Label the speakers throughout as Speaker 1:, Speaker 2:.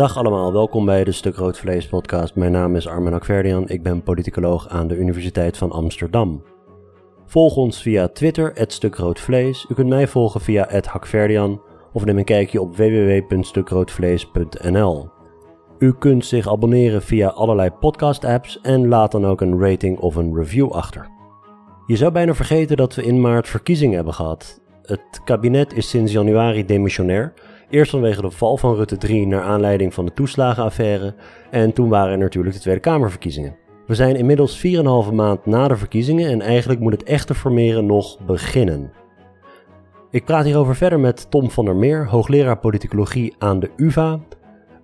Speaker 1: Dag allemaal, welkom bij de Stuk Rood Vlees podcast. Mijn naam is Armen Akverdian, ik ben politicoloog aan de Universiteit van Amsterdam. Volg ons via Twitter, het Stuk Rood Vlees. U kunt mij volgen via het Hakverdian of neem een kijkje op www.stukroodvlees.nl. U kunt zich abonneren via allerlei podcast-apps en laat dan ook een rating of een review achter. Je zou bijna vergeten dat we in maart verkiezingen hebben gehad. Het kabinet is sinds januari demissionair. Eerst vanwege de val van Rutte 3 naar aanleiding van de toeslagenaffaire en toen waren er natuurlijk de Tweede Kamerverkiezingen. We zijn inmiddels 4,5 maand na de verkiezingen en eigenlijk moet het echte formeren nog beginnen. Ik praat hierover verder met Tom van der Meer, hoogleraar politicologie aan de UvA.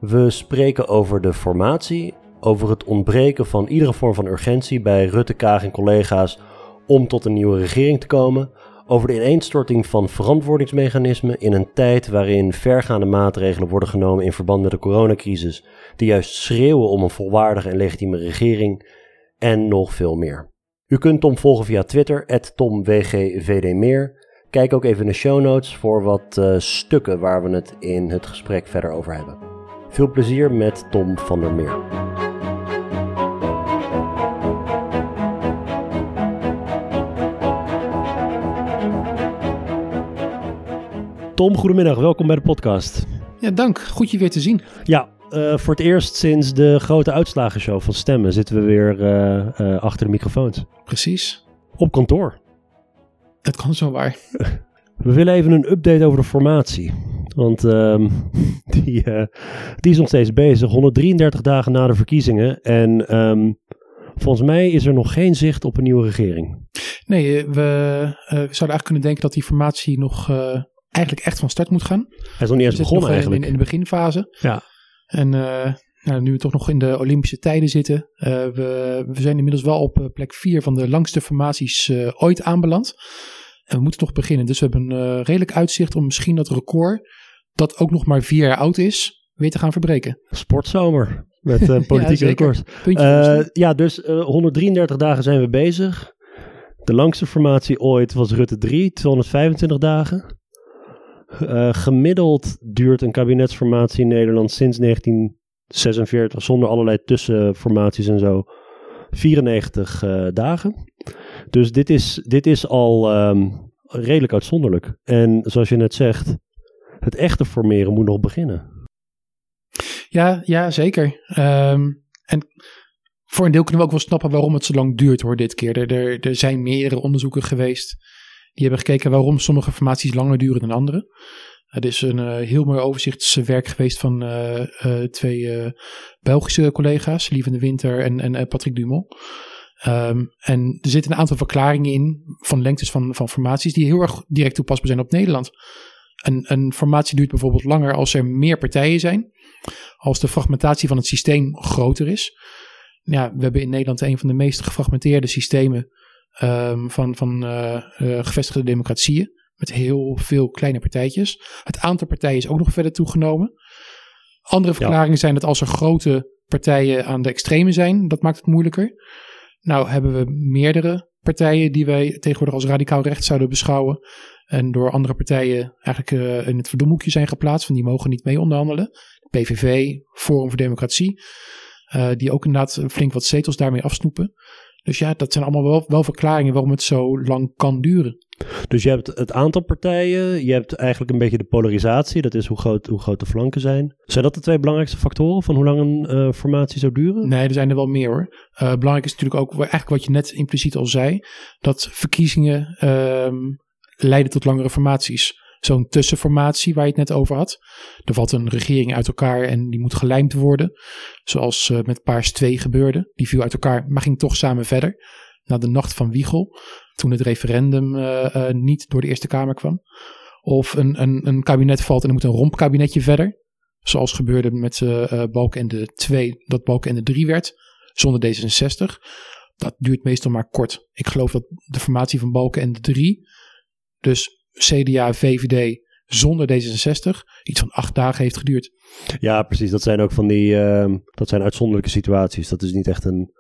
Speaker 1: We spreken over de formatie, over het ontbreken van iedere vorm van urgentie bij Rutte, Kaag en collega's om tot een nieuwe regering te komen, over de ineenstorting van verantwoordingsmechanismen in een tijd waarin vergaande maatregelen worden genomen in verband met de coronacrisis, die juist schreeuwen om een volwaardige en legitieme regering en nog veel meer. U kunt Tom volgen via Twitter, TomWGVDmeer. Kijk ook even in de show notes voor wat uh, stukken waar we het in het gesprek verder over hebben. Veel plezier met Tom van der Meer. Tom, goedemiddag. Welkom bij de podcast.
Speaker 2: Ja, dank. Goed je weer te zien.
Speaker 1: Ja, uh, voor het eerst sinds de grote uitslagenshow van Stemmen zitten we weer uh, uh, achter de microfoons.
Speaker 2: Precies.
Speaker 1: Op kantoor.
Speaker 2: Dat kan zo waar.
Speaker 1: We willen even een update over de formatie. Want um, die, die is nog steeds bezig. 133 dagen na de verkiezingen. En um, volgens mij is er nog geen zicht op een nieuwe regering.
Speaker 2: Nee, we zouden eigenlijk kunnen denken dat die formatie nog eigenlijk echt van start moet gaan.
Speaker 1: Hij is nog niet eens begonnen eigenlijk.
Speaker 2: In, in, de beginfase.
Speaker 1: Ja.
Speaker 2: En uh, nou, nu we toch nog in de Olympische tijden zitten. Uh, we, we zijn inmiddels wel op plek 4 van de langste formaties uh, ooit aanbeland. En we moeten toch beginnen. Dus we hebben een redelijk uitzicht om misschien dat record, dat ook nog maar vier jaar oud is, weer te gaan verbreken.
Speaker 1: Sportzomer met politieke ja, records. ja, dus 133 dagen zijn we bezig. De langste formatie ooit was Rutte 3, 225 dagen. Uh, gemiddeld duurt een kabinetsformatie in Nederland sinds 1946, zonder allerlei tussenformaties en zo, 94 uh, dagen. Dus dit is, dit is al um, redelijk uitzonderlijk. En zoals je net zegt, het echte formeren moet nog beginnen.
Speaker 2: Ja, ja zeker. Um, en voor een deel kunnen we ook wel snappen waarom het zo lang duurt hoor dit keer. Er, er, er zijn meerdere onderzoeken geweest die hebben gekeken waarom sommige formaties langer duren dan andere. Het is een uh, heel mooi overzichtswerk geweest van uh, uh, twee Belgische collega's, Lieve de Winter en, en Patrick Dumont. Um, en er zitten een aantal verklaringen in van lengtes van, van formaties die heel erg direct toepasbaar zijn op Nederland. Een, een formatie duurt bijvoorbeeld langer als er meer partijen zijn, als de fragmentatie van het systeem groter is. We hebben in Nederland een van de meest gefragmenteerde systemen um, van, van uh, uh, gevestigde democratieën. Met heel veel kleine partijtjes. Het aantal partijen is ook nog verder toegenomen. Andere verklaringen ja. zijn dat als er grote partijen aan de extreme zijn, dat maakt het moeilijker. Nou hebben we meerdere partijen die wij tegenwoordig als radicaal rechts zouden beschouwen. En door andere partijen eigenlijk uh, in het verdomhoekje zijn geplaatst. Van die mogen niet mee onderhandelen. PVV, Forum voor Democratie. Uh, die ook inderdaad flink wat zetels daarmee afsnoepen. Dus ja, dat zijn allemaal wel, wel verklaringen waarom het zo lang kan duren.
Speaker 1: Dus je hebt het aantal partijen, je hebt eigenlijk een beetje de polarisatie, dat is hoe groot, hoe groot de flanken zijn. Zijn dat de twee belangrijkste factoren van hoe lang een uh, formatie zou duren?
Speaker 2: Nee, er zijn er wel meer hoor. Uh, belangrijk is natuurlijk ook eigenlijk wat je net impliciet al zei, dat verkiezingen uh, leiden tot langere formaties zo'n tussenformatie waar je het net over had. Er valt een regering uit elkaar en die moet gelijmd worden. Zoals uh, met Paars 2 gebeurde. Die viel uit elkaar, maar ging toch samen verder. Na de nacht van Wiegel, toen het referendum uh, uh, niet door de Eerste Kamer kwam. Of een, een, een kabinet valt en er moet een rompkabinetje verder. Zoals gebeurde met uh, Balkenende 2, dat Balkenende 3 werd. Zonder D66. Dat duurt meestal maar kort. Ik geloof dat de formatie van Balkenende 3, dus CDA, VVD zonder D66 iets van acht dagen heeft geduurd.
Speaker 1: Ja, precies. Dat zijn ook van die, uh, dat zijn uitzonderlijke situaties. Dat is niet echt een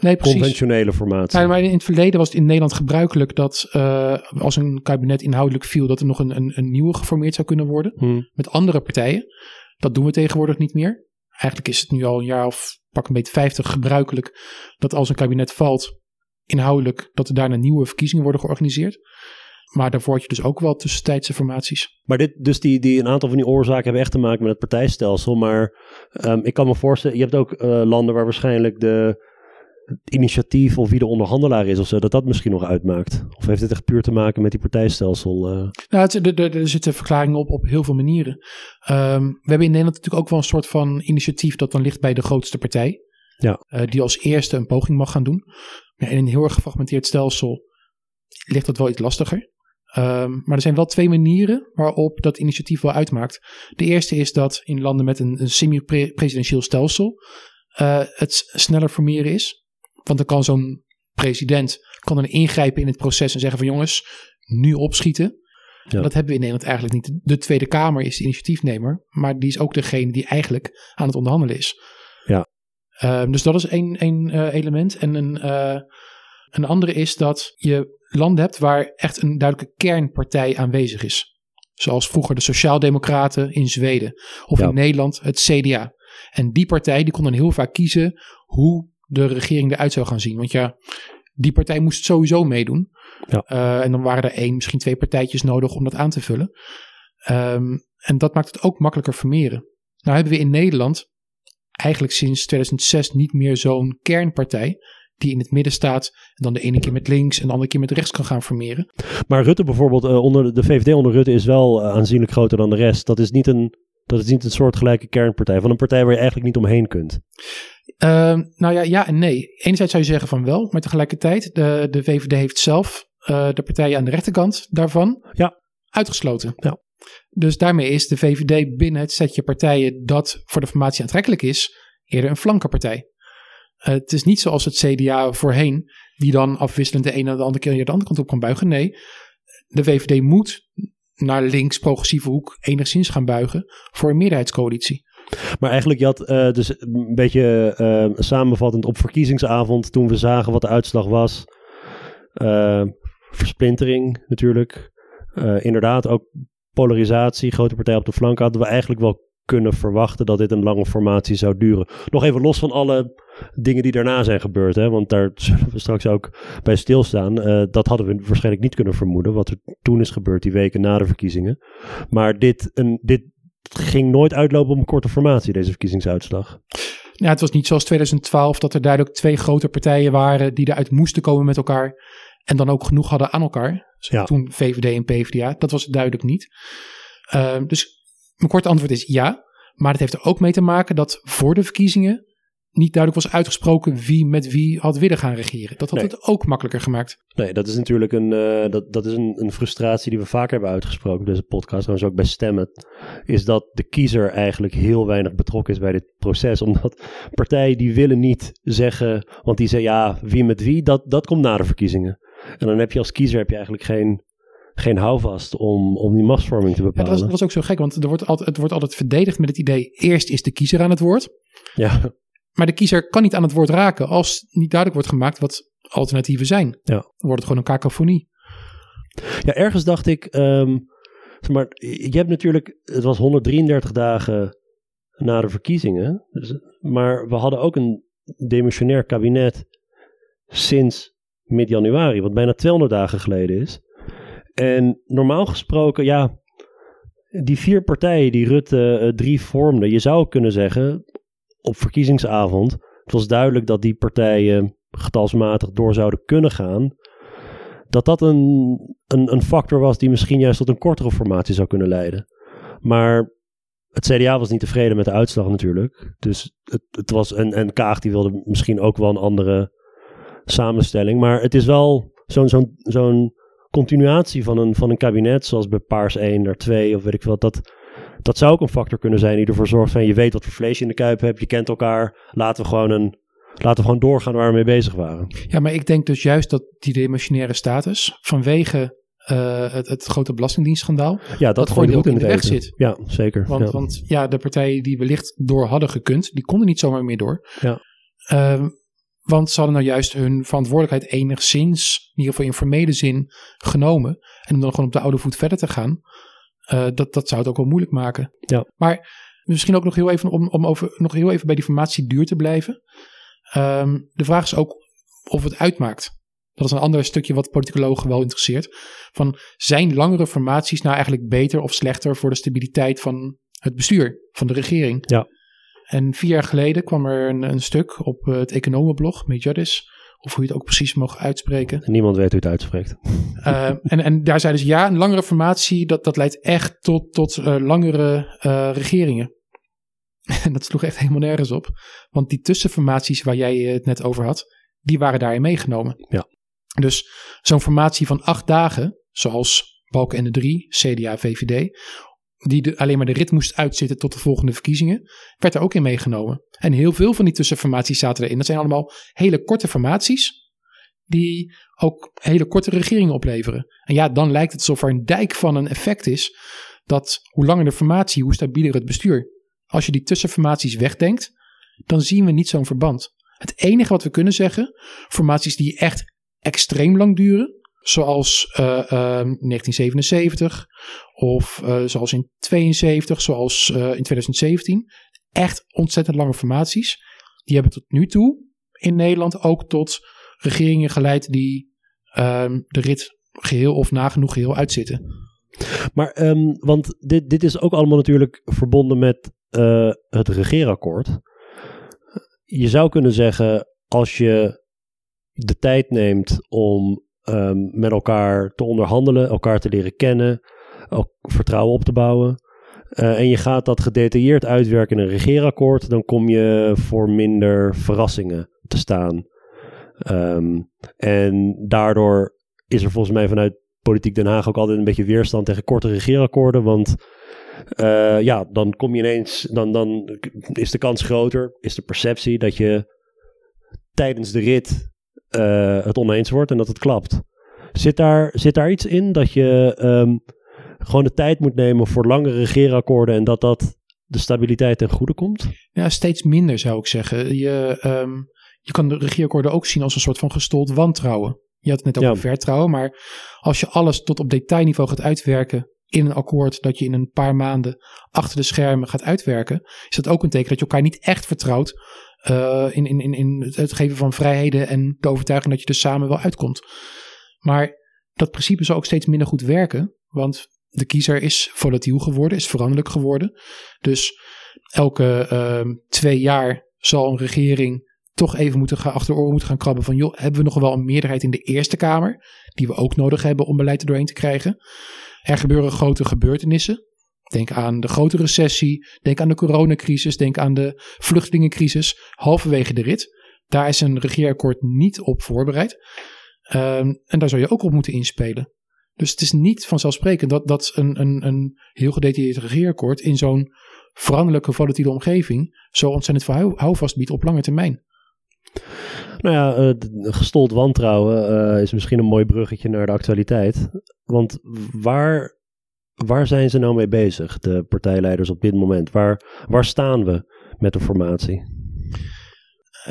Speaker 1: nee, conventionele formatie.
Speaker 2: Maar in het verleden was het in Nederland gebruikelijk dat uh, als een kabinet inhoudelijk viel, dat er nog een, een, een nieuwe geformeerd zou kunnen worden
Speaker 1: hmm.
Speaker 2: met andere partijen. Dat doen we tegenwoordig niet meer. eigenlijk is het nu al een jaar of pak een beetje 50 gebruikelijk dat als een kabinet valt, inhoudelijk, dat er daarna nieuwe verkiezingen worden georganiseerd. Maar daarvoor had je dus ook wel tussentijdse formaties.
Speaker 1: Maar dit, dus die, die, een aantal van die oorzaken hebben echt te maken met het partijstelsel. Maar um, ik kan me voorstellen, je hebt ook uh, landen waar waarschijnlijk de het initiatief of wie de onderhandelaar is of zo, dat dat misschien nog uitmaakt? Of heeft het echt puur te maken met die partijstelsel? Uh?
Speaker 2: Nou, het, er, er zitten verklaringen op op heel veel manieren. Um, we hebben in Nederland natuurlijk ook wel een soort van initiatief dat dan ligt bij de grootste partij.
Speaker 1: Ja.
Speaker 2: Uh, die als eerste een poging mag gaan doen. Ja, in een heel erg gefragmenteerd stelsel ligt dat wel iets lastiger. Um, maar er zijn wel twee manieren waarop dat initiatief wel uitmaakt. De eerste is dat in landen met een, een semi-presidentieel stelsel uh, het sneller formeren is. Want dan kan zo'n president kan dan ingrijpen in het proces en zeggen van jongens, nu opschieten. Ja. Dat hebben we in Nederland eigenlijk niet. De Tweede Kamer is de initiatiefnemer, maar die is ook degene die eigenlijk aan het onderhandelen is.
Speaker 1: Ja.
Speaker 2: Uh, dus dat is één, één uh, element. En een, uh, een andere is dat je landen hebt waar echt een duidelijke kernpartij aanwezig is. Zoals vroeger de Sociaaldemocraten in Zweden. Of ja. in Nederland het CDA. En die partij die kon dan heel vaak kiezen hoe de regering eruit zou gaan zien. Want ja, die partij moest sowieso meedoen.
Speaker 1: Ja.
Speaker 2: Uh, en dan waren er één, misschien twee partijtjes nodig om dat aan te vullen. Um, en dat maakt het ook makkelijker vermeren. Nou hebben we in Nederland eigenlijk sinds 2006 niet meer zo'n kernpartij die in het midden staat en dan de ene keer met links en de andere keer met rechts kan gaan formeren.
Speaker 1: Maar Rutte bijvoorbeeld, uh, onder de VVD onder Rutte is wel uh, aanzienlijk groter dan de rest. Dat is niet een, dat is niet een soortgelijke kernpartij van een partij waar je eigenlijk niet omheen kunt.
Speaker 2: Uh, nou ja, ja en nee. Enerzijds zou je zeggen van wel, maar tegelijkertijd, de, de VVD heeft zelf uh, de partijen aan de rechterkant daarvan
Speaker 1: ja.
Speaker 2: uitgesloten.
Speaker 1: Ja.
Speaker 2: Dus daarmee is de VVD binnen het setje partijen dat voor de formatie aantrekkelijk is, eerder een flankenpartij. Uh, het is niet zoals het CDA voorheen, die dan afwisselend de ene en de andere keer de andere kant op kan buigen. Nee, de VVD moet naar links progressieve hoek enigszins gaan buigen voor een meerderheidscoalitie.
Speaker 1: Maar eigenlijk, je had uh, dus een beetje uh, samenvattend op verkiezingsavond, toen we zagen wat de uitslag was. Versplintering natuurlijk. inderdaad, ook polarisatie, grote partij op de flank hadden we eigenlijk wel kunnen verwachten dat dit een lange formatie zou duren. Nog even los van alle dingen die daarna zijn gebeurd, hè, want daar zullen we straks ook bij stilstaan. Uh, dat hadden we waarschijnlijk niet kunnen vermoeden, wat er toen is gebeurd, die weken na de verkiezingen. Maar dit, een, dit ging nooit uitlopen op een korte formatie, deze verkiezingsuitslag.
Speaker 2: Ja, het was niet zoals 2012 dat er duidelijk twee grote partijen waren die eruit moesten komen met elkaar. En dan ook genoeg hadden aan elkaar. Dus
Speaker 1: ja.
Speaker 2: Toen VVD en PvdA. Dat was het duidelijk niet. Uh, dus mijn korte antwoord is ja. Maar het heeft er ook mee te maken dat voor de verkiezingen niet duidelijk was uitgesproken wie met wie had willen gaan regeren. Dat had
Speaker 1: Nee.
Speaker 2: het ook makkelijker gemaakt.
Speaker 1: Nee, dat is natuurlijk een, uh, dat, dat is een, een frustratie die we vaker hebben uitgesproken, deze podcast, trouwens ook bij stemmen, is dat de kiezer eigenlijk heel weinig betrokken is bij dit proces. Omdat partijen die willen niet zeggen, want die zeggen ja, wie met wie, dat, dat komt na de verkiezingen. En dan heb je als kiezer heb je eigenlijk geen, geen houvast om, om die machtsvorming te
Speaker 2: Ja, dat,
Speaker 1: bepalen.
Speaker 2: was, dat was ook zo gek, want er wordt altijd, het wordt altijd verdedigd met het idee: eerst is de kiezer aan het woord.
Speaker 1: Ja,
Speaker 2: Maar de kiezer kan niet aan het woord raken als niet duidelijk wordt gemaakt wat alternatieven zijn.
Speaker 1: Ja.
Speaker 2: Dan wordt het gewoon een kakofonie.
Speaker 1: Ja, ergens dacht ik, ehm, zeg maar je hebt natuurlijk, het was 133 dagen na de verkiezingen, dus, maar we hadden ook een demissionair kabinet sinds mid-januari, wat bijna 200 dagen geleden is. En normaal gesproken, ja, die vier partijen die Rutte eh, drie vormden, je zou kunnen zeggen, op verkiezingsavond, het was duidelijk dat die partijen getalsmatig door zouden kunnen gaan dat dat een, een, een factor was die misschien juist tot een kortere formatie zou kunnen leiden. Maar het CDA was niet tevreden met de uitslag natuurlijk. Dus het, het was, en, en Kaag die wilde misschien ook wel een andere samenstelling. Maar het is wel zo'n zo'n zo'n continuatie van een, van een kabinet, zoals bij Paars 1 naar 2 of weet ik wat. Dat, dat zou ook een factor kunnen zijn die ervoor zorgt van je weet wat voor vlees je in de kuip hebt, je kent elkaar, laten we gewoon een... Laten we gewoon doorgaan waar we mee bezig waren.
Speaker 2: Ja, maar ik denk dus juist dat die demissionaire status vanwege uh, het, het grote belastingdienstschandaal.
Speaker 1: Ja, dat,
Speaker 2: Dat
Speaker 1: gewoon
Speaker 2: voordeel
Speaker 1: goed in
Speaker 2: de weg zit.
Speaker 1: Ja, zeker.
Speaker 2: Want
Speaker 1: ja.
Speaker 2: want ja, de partijen die wellicht door hadden gekund, die konden niet zomaar meer door.
Speaker 1: Ja.
Speaker 2: Uh, want ze hadden nou juist hun verantwoordelijkheid enigszins, in ieder geval in formele zin, genomen. En om dan gewoon op de oude voet verder te gaan, uh, dat, dat zou het ook wel moeilijk maken.
Speaker 1: Ja.
Speaker 2: Maar Misschien ook nog heel even om, om over, nog heel even bij die formatieduur te blijven. Ehm, de vraag is ook of het uitmaakt. Dat is een ander stukje wat politicologen wel interesseert. Van zijn langere formaties nou eigenlijk beter of slechter voor de stabiliteit van het bestuur, van de regering?
Speaker 1: Ja.
Speaker 2: En vier jaar geleden kwam er een, een stuk op het economenblog, Majordis, of hoe je het ook precies mag uitspreken.
Speaker 1: Niemand weet hoe het uitspreekt.
Speaker 2: Uh, en, en daar zeiden ze ja, een langere formatie, dat, dat leidt echt tot, tot uh, langere uh, regeringen. En dat sloeg echt helemaal nergens op. Want die tussenformaties waar jij het net over had, die waren daarin meegenomen.
Speaker 1: Ja.
Speaker 2: Dus zo'n formatie van acht dagen, zoals Balken en de drie, CDA, VVD, die alleen maar de rit moest uitzitten tot de volgende verkiezingen, werd er ook in meegenomen. En heel veel van die tussenformaties zaten erin. Dat zijn allemaal hele korte formaties, die ook hele korte regeringen opleveren. En ja, dan lijkt het alsof er een dijk van een effect is, dat hoe langer de formatie, hoe stabieler het bestuur. Als je die tussenformaties wegdenkt, dan zien we niet zo'n verband. Het enige wat we kunnen zeggen, formaties die echt extreem lang duren, zoals uh, uh, 1977 of uh, zoals in 72, zoals uh, in 2017. Echt ontzettend lange formaties. Die hebben tot nu toe in Nederland ook tot regeringen geleid die um, de rit geheel of nagenoeg geheel uitzitten.
Speaker 1: Maar, um, want dit, dit is ook allemaal natuurlijk verbonden met het regeerakkoord. Je zou kunnen zeggen, als je de tijd neemt om um, met elkaar te onderhandelen, elkaar te leren kennen, ook vertrouwen op te bouwen. Uh, en je gaat dat gedetailleerd uitwerken in een regeerakkoord, dan kom je voor minder verrassingen te staan. Um, en daardoor is er volgens mij vanuit Politiek Den Haag ook altijd een beetje weerstand tegen korte regeerakkoorden. Want uh, ja, dan kom je ineens, dan, dan is de kans groter, is de perceptie dat je tijdens de rit uh, het oneens wordt en dat het klapt. Zit daar, zit daar iets in dat je um, gewoon de tijd moet nemen voor langere regeerakkoorden en dat dat de stabiliteit ten goede komt?
Speaker 2: Ja, steeds minder zou ik zeggen. Je, um, je kan de regeerakkoorden ook zien als een soort van gestold wantrouwen. Je had het net over ja. vertrouwen, maar als je alles tot op detailniveau gaat uitwerken in een akkoord dat je in een paar maanden achter de schermen gaat uitwerken, is dat ook een teken dat je elkaar niet echt vertrouwt uh, in, in, in, het geven van vrijheden en de overtuiging dat je er samen wel uitkomt. Maar dat principe zal ook steeds minder goed werken, want de kiezer is volatiel geworden, is veranderlijk geworden. Dus elke uh, twee jaar zal een regering toch even moeten gaan achter oren moeten gaan krabben van joh, hebben we nog wel een meerderheid in de Eerste Kamer, die we ook nodig hebben om beleid er doorheen te krijgen. Er gebeuren grote gebeurtenissen. Denk aan de grote recessie, denk aan de coronacrisis, denk aan de vluchtelingencrisis, halverwege de rit. Daar is een regeerakkoord niet op voorbereid. Um, en daar zou je ook op moeten inspelen. Dus het is niet vanzelfsprekend dat, dat een, een, een heel gedetailleerd regeerakkoord in zo'n veranderlijke volatiele omgeving zo ontzettend veel houvast biedt op lange termijn.
Speaker 1: Nou ja, uh, gestold wantrouwen uh, is misschien een mooi bruggetje naar de actualiteit. Want waar, waar zijn ze nou mee bezig, de partijleiders op dit moment? Waar, waar staan we met de formatie?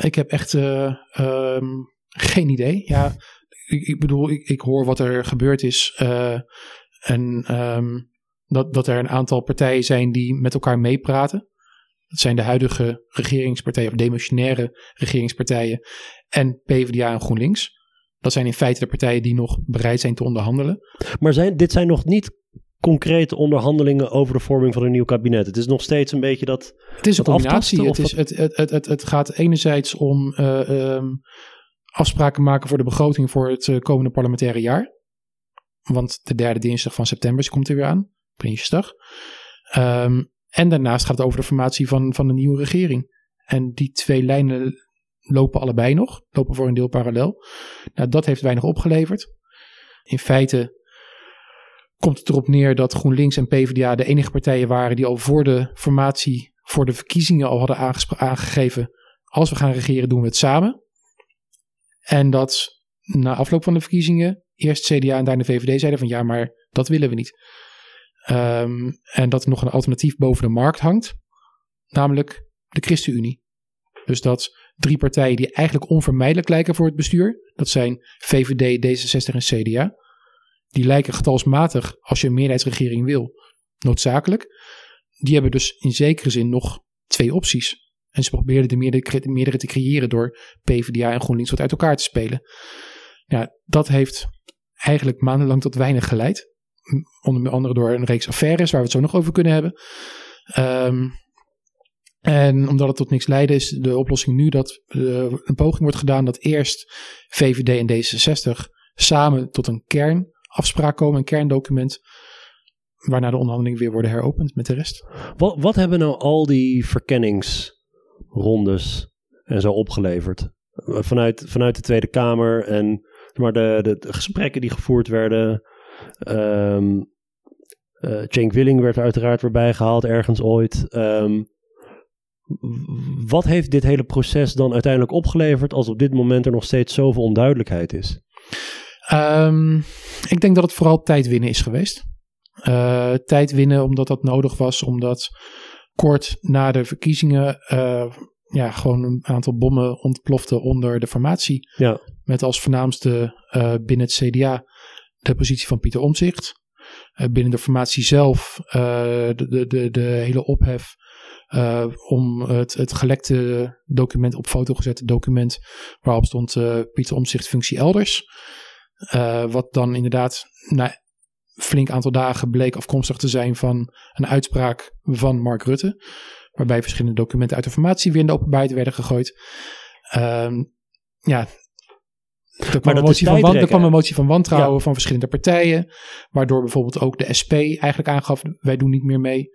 Speaker 2: Ik heb echt uh, um, geen idee. Ja, ik, ik bedoel, ik, ik, hoor wat er gebeurd is. en um, dat, dat er een aantal partijen zijn die met elkaar meepraten. Dat zijn de huidige regeringspartijen of demissionaire regeringspartijen en PvdA en GroenLinks. Dat zijn in feite de partijen die nog bereid zijn te onderhandelen.
Speaker 1: Maar zijn, dit zijn nog niet concrete onderhandelingen over de vorming van een nieuw kabinet. Het is nog steeds een beetje dat.
Speaker 2: Het is een combinatie. Het, is, het, het, het, het, gaat enerzijds om uh, um, afspraken maken voor de begroting voor het uh, komende parlementaire jaar. Want de derde dinsdag van september komt er weer aan, Prinsjesdag. Um, en daarnaast gaat het over de formatie van, van de nieuwe regering. En die twee lijnen lopen allebei nog, lopen voor een deel parallel. Nou, dat heeft weinig opgeleverd. In feite komt het erop neer dat GroenLinks en PvdA de enige partijen waren die al voor de formatie, voor de verkiezingen al hadden aangegeven, als we gaan regeren doen we het samen. En dat na afloop van de verkiezingen eerst CDA en daarna VVD zeiden van ja, maar dat willen we niet. Um, en dat er nog een alternatief boven de markt hangt, namelijk de ChristenUnie. Dus dat drie partijen die eigenlijk onvermijdelijk lijken voor het bestuur, dat zijn VVD, D66 en CDA, die lijken getalsmatig, als je een meerderheidsregering wil, noodzakelijk. die hebben dus in zekere zin nog twee opties. En ze probeerden de meerdere, te creëren door PvdA en GroenLinks wat uit elkaar te spelen. Ja, dat heeft eigenlijk maandenlang tot weinig geleid. Onder andere door een reeks affaires waar we het zo nog over kunnen hebben. Ehm, en omdat het tot niks leidde, is de oplossing nu dat uh, een poging wordt gedaan dat eerst VVD en D66 samen tot een kernafspraak komen, een kerndocument, waarna de onderhandelingen weer worden heropend met de rest.
Speaker 1: Wat, wat hebben nou al die verkenningsrondes en zo opgeleverd? Vanuit, vanuit de Tweede Kamer en maar de, de, gesprekken die gevoerd werden. Um, Cenk Willing werd er uiteraard weer bijgehaald ergens ooit. Um, wat heeft dit hele proces dan uiteindelijk opgeleverd als op dit moment er nog steeds zoveel onduidelijkheid is?
Speaker 2: Um, ik denk dat het vooral tijd winnen is geweest. Uh, tijd winnen omdat dat nodig was, omdat kort na de verkiezingen uh, ja, gewoon een aantal bommen ontploften onder de formatie.
Speaker 1: Ja.
Speaker 2: Met als voornaamste uh, binnen het CDA de positie van Pieter Omzicht. binnen de formatie zelf de, de, de, de hele ophef uh, om het, het gelekte document, op foto gezette document, waarop stond uh, Pieter Omzicht functie elders. Uh, wat dan inderdaad na flink aantal dagen bleek afkomstig te zijn van een uitspraak van Mark Rutte. Waarbij verschillende documenten uit de formatie weer in de openbaarheid werden gegooid. Ehm, ja, er kwam, een motie, van, er kwam een motie van wantrouwen van verschillende partijen. Waardoor bijvoorbeeld ook de SP eigenlijk aangaf: wij doen niet meer mee.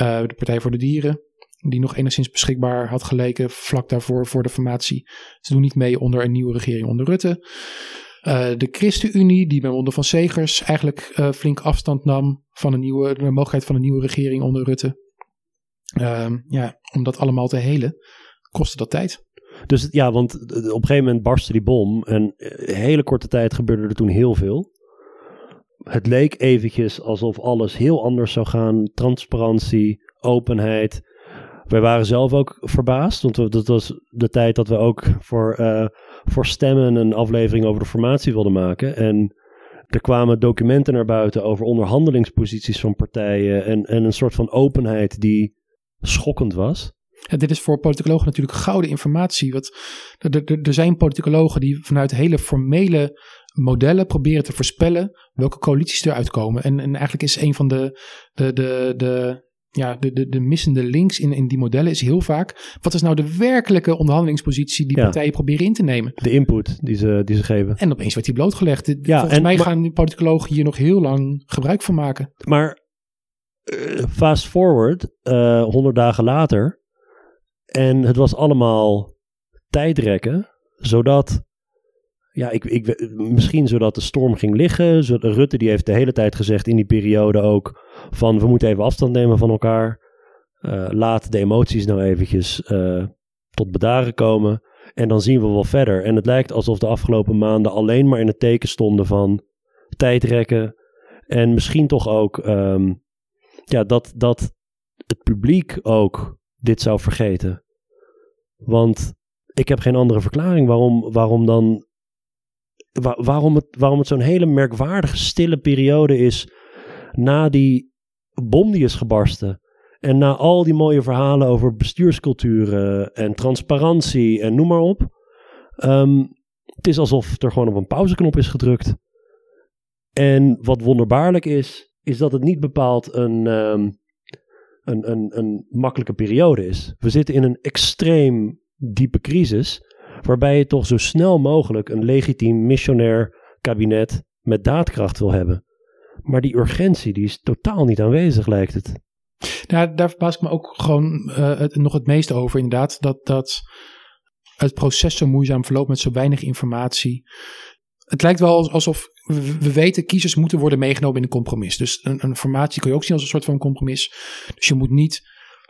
Speaker 2: Uh, de Partij voor de Dieren, die nog enigszins beschikbaar had geleken vlak daarvoor voor de formatie. Ze doen niet mee onder een nieuwe regering onder Rutte. Uh, de ChristenUnie, die bij onder van Segers eigenlijk uh, flink afstand nam van een nieuwe, de mogelijkheid van een nieuwe regering onder Rutte. Uh, ja, om dat allemaal te helen, kostte dat tijd.
Speaker 1: Dus ja, want op een gegeven moment barstte die bom en een hele korte tijd gebeurde er toen heel veel het leek eventjes alsof alles heel anders zou gaan. Transparantie, openheid. Wij waren zelf ook verbaasd, want dat was de tijd dat we ook voor, uh, voor stemmen een aflevering over de formatie wilden maken. En er kwamen documenten naar buiten over onderhandelingsposities van partijen en, en een soort van openheid die schokkend was.
Speaker 2: Ja, dit is voor politicologen natuurlijk gouden informatie. Er, er zijn politicologen die vanuit hele formele modellen proberen te voorspellen welke coalities eruit komen. En, en eigenlijk is een van de, de, de, de, ja, de, de, de missende links in, in die modellen is heel vaak. Wat is nou de werkelijke onderhandelingspositie die partijen proberen in te nemen?
Speaker 1: De input die ze, die ze geven.
Speaker 2: En opeens werd die blootgelegd. Ja, Volgens en, mij gaan politicologen hier nog heel lang gebruik van maken.
Speaker 1: Maar uh, fast forward, uh, honderd dagen later. En het was allemaal tijdrekken, zodat ja, ik, ik, misschien zodat de storm ging liggen. Rutte die heeft de hele tijd gezegd in die periode ook van we moeten even afstand nemen van elkaar. Uh, laat de emoties nou eventjes uh, tot bedaren komen. En dan zien we wel verder. En het lijkt alsof de afgelopen maanden alleen maar in het teken stonden van tijdrekken. En misschien toch ook um, ja, dat, dat het publiek ook dit zou vergeten. Want ik heb geen andere verklaring waarom, waarom dan waarom het, waarom het zo'n hele merkwaardige stille periode is na die bom die is gebarsten. En na al die mooie verhalen over bestuursculturen en transparantie en noem maar op. Um, het is alsof er gewoon op een pauzeknop is gedrukt. En wat wonderbaarlijk is, is dat het niet bepaald een, um, een, een, een makkelijke periode is. We zitten in een extreem diepe crisis waarbij je toch zo snel mogelijk een legitiem missionair kabinet met daadkracht wil hebben. Maar die urgentie die is totaal niet aanwezig, lijkt het.
Speaker 2: Nou, daar verbaas ik me ook gewoon uh, het, nog het meest over, inderdaad. Dat, dat het proces zo moeizaam verloopt met zo weinig informatie. Het lijkt wel alsof we weten, kiezers moeten worden meegenomen in een compromis. Dus een, een formatie kun je ook zien als een soort van compromis. Dus je moet niet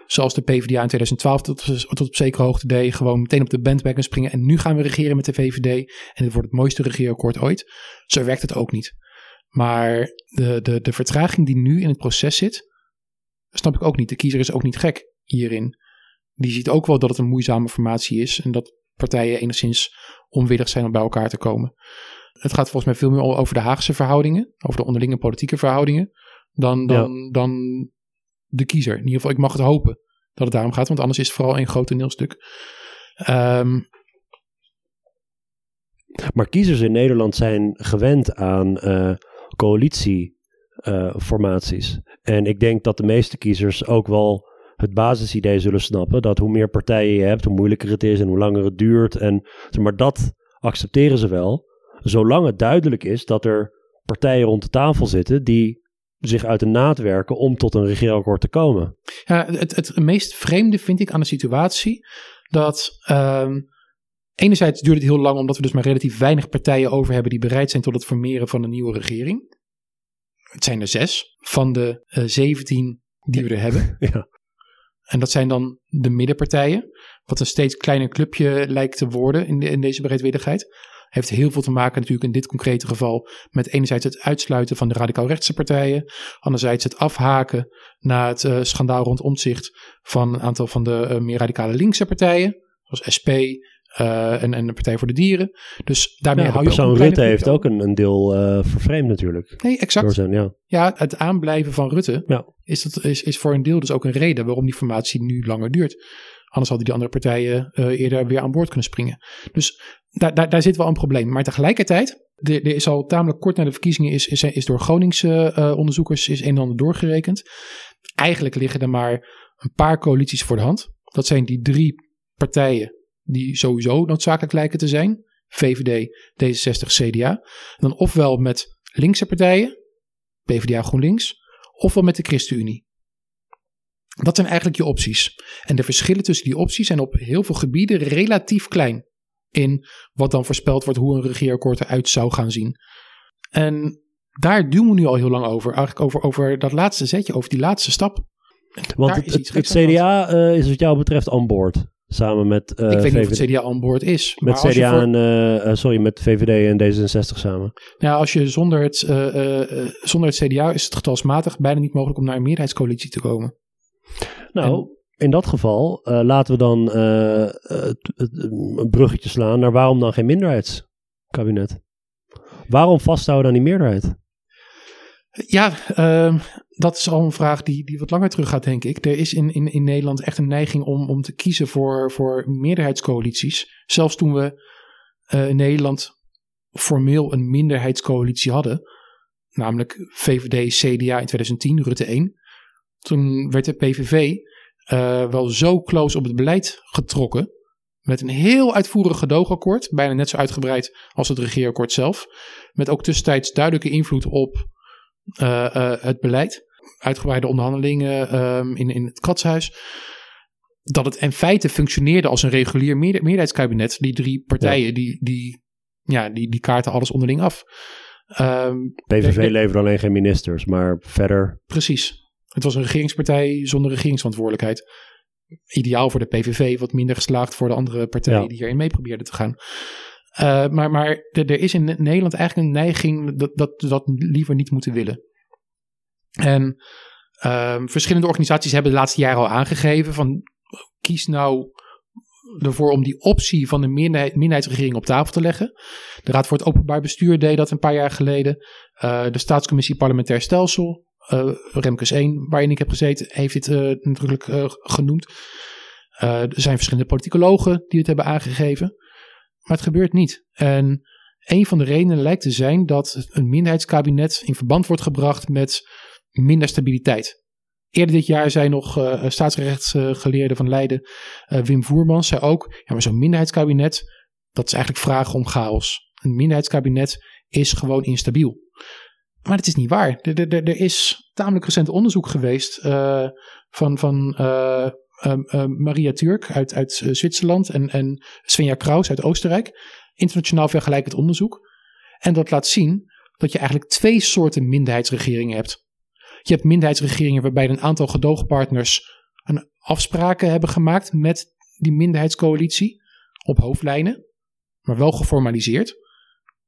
Speaker 2: zoals de PvdA in 2012 tot, tot op zekere hoogte deed, gewoon meteen op de bandwagon springen en nu gaan we regeren met de VVD en dit wordt het mooiste regeerakkoord ooit. Zo werkt het ook niet. Maar de, de, de vertraging die nu in het proces zit, snap ik ook niet. De kiezer is ook niet gek hierin. Die ziet ook wel dat het een moeizame formatie is en dat partijen enigszins onwillig zijn om bij elkaar te komen. Het gaat volgens mij veel meer over de Haagse verhoudingen, over de onderlinge politieke verhoudingen, dan, dan, dan de kiezer. In ieder geval, ik mag het hopen dat het daarom gaat, want anders is het vooral een groot toneelstuk. Ehm,
Speaker 1: maar kiezers in Nederland zijn gewend aan uh, coalitieformaties. en ik denk dat de meeste kiezers ook wel het basisidee zullen snappen dat hoe meer partijen je hebt, hoe moeilijker het is en hoe langer het duurt. En, maar dat accepteren ze wel, zolang het duidelijk is dat er partijen rond de tafel zitten die zich uit de naad werken om tot een regeerakkoord te komen.
Speaker 2: Ja, het, het meest vreemde vind ik aan de situatie dat um, enerzijds duurt het heel lang omdat we dus maar relatief weinig partijen over hebben die bereid zijn tot het formeren van een nieuwe regering. Het zijn er zes van de uh, zeventien die we er hebben. Ja. En dat zijn dan de middenpartijen, wat een steeds kleiner clubje lijkt te worden in, de, in deze bereidwilligheid. Heeft heel veel te maken natuurlijk in dit concrete geval met enerzijds het uitsluiten van de radicaal rechtse partijen. Anderzijds het afhaken na het uh, schandaal rond omzicht van een aantal van de uh, meer radicale linkse partijen. Zoals SP, uh, en, en de Partij voor de Dieren. Dus daarmee hou je
Speaker 1: persoon Rutte heeft ook een, een deel uh, vervreemd natuurlijk.
Speaker 2: Nee, exact. Zijn, ja. ja, het aanblijven van Rutte ja. is, dat, is, is voor een deel dus ook een reden waarom die formatie nu langer duurt. Anders hadden die andere partijen uh, eerder weer aan boord kunnen springen. Dus daar, daar, daar zit wel een probleem. Maar tegelijkertijd, er, is al tamelijk kort na de verkiezingen, is, is, door Groningse uh, onderzoekers is een en ander doorgerekend. Eigenlijk liggen er maar een paar coalities voor de hand. Dat zijn die drie partijen die sowieso noodzakelijk lijken te zijn. VVD, D66, CDA. Dan ofwel met linkse partijen, PvdA GroenLinks, ofwel met de ChristenUnie. Dat zijn eigenlijk je opties. En de verschillen tussen die opties zijn op heel veel gebieden relatief klein. In wat dan voorspeld wordt hoe een regeerakkoord eruit zou gaan zien. En daar duwen we nu al heel lang over. Eigenlijk over, over dat laatste zetje, over die laatste stap.
Speaker 1: Want het, het, CDA uh, is wat jou betreft aan boord. Samen met.
Speaker 2: Uh, ik weet niet of het CDA aan boord is.
Speaker 1: Met CDA en. Uh, sorry, met VVD en D66 samen.
Speaker 2: Ja, als je zonder het, zonder het CDA is het getalsmatig bijna niet mogelijk om naar een meerderheidscoalitie te komen.
Speaker 1: Nou, in dat geval laten we dan een bruggetje slaan naar waarom dan geen minderheidskabinet? Waarom vasthouden aan die meerderheid?
Speaker 2: Ja, uh, dat is al een vraag die, die wat langer terug gaat, denk ik. Er is in, in, in Nederland echt een neiging om, om te kiezen voor, voor meerderheidscoalities. Zelfs toen we uh, in Nederland formeel een minderheidscoalitie hadden, namelijk VVD, CDA in 2010, Rutte 1. Toen werd de PVV uh, eh, wel zo close op het beleid getrokken. Met een heel uitvoerig gedoogakkoord, bijna net zo uitgebreid als het regeerakkoord zelf. Met ook tussentijds duidelijke invloed op uh, uh, het beleid uitgebreide onderhandelingen um, in, in het katshuis. Dat het in feite functioneerde als een regulier meerderheidskabinet. Die drie partijen, die, die, ja, die, die kaarten alles onderling af.
Speaker 1: Um, PVV leverde alleen geen ministers, maar verder.
Speaker 2: Precies. Het was een regeringspartij zonder regeringsverantwoordelijkheid. Ideaal voor de PVV, wat minder geslaagd voor de andere partijen die hierin mee probeerden te gaan. Uh, maar maar er is in Nederland eigenlijk een neiging dat, dat dat liever niet moeten willen. En um, verschillende organisaties hebben de laatste jaren al aangegeven van kies nou ervoor om die optie van de minderheid, minderheidsregering op tafel te leggen. De Raad voor het Openbaar Bestuur deed dat een paar jaar geleden. Uh, de Staatscommissie Parlementair Stelsel, Remkes 1, waarin ik heb gezeten, heeft dit uh, nadrukkelijk genoemd. er zijn verschillende politicologen die het hebben aangegeven. Maar het gebeurt niet. En een van de redenen lijkt te zijn dat een minderheidskabinet in verband wordt gebracht met minder stabiliteit. Eerder dit jaar zei nog uh, staatsrechtsgeleerde van Leiden, Wim Voermans, zei ook: ja, maar zo'n minderheidskabinet, dat is eigenlijk vragen om chaos. Een minderheidskabinet is gewoon instabiel. Maar dat is niet waar. Er, er, er is tamelijk recent onderzoek geweest uh, van, van Maria Turk uit, uit Zwitserland en, en Svenja Kraus uit Oostenrijk. Internationaal vergelijkend onderzoek. En dat laat zien dat je eigenlijk twee soorten minderheidsregeringen hebt. Je hebt minderheidsregeringen waarbij een aantal gedoogpartners een afspraken hebben gemaakt met die minderheidscoalitie op hoofdlijnen, maar wel geformaliseerd.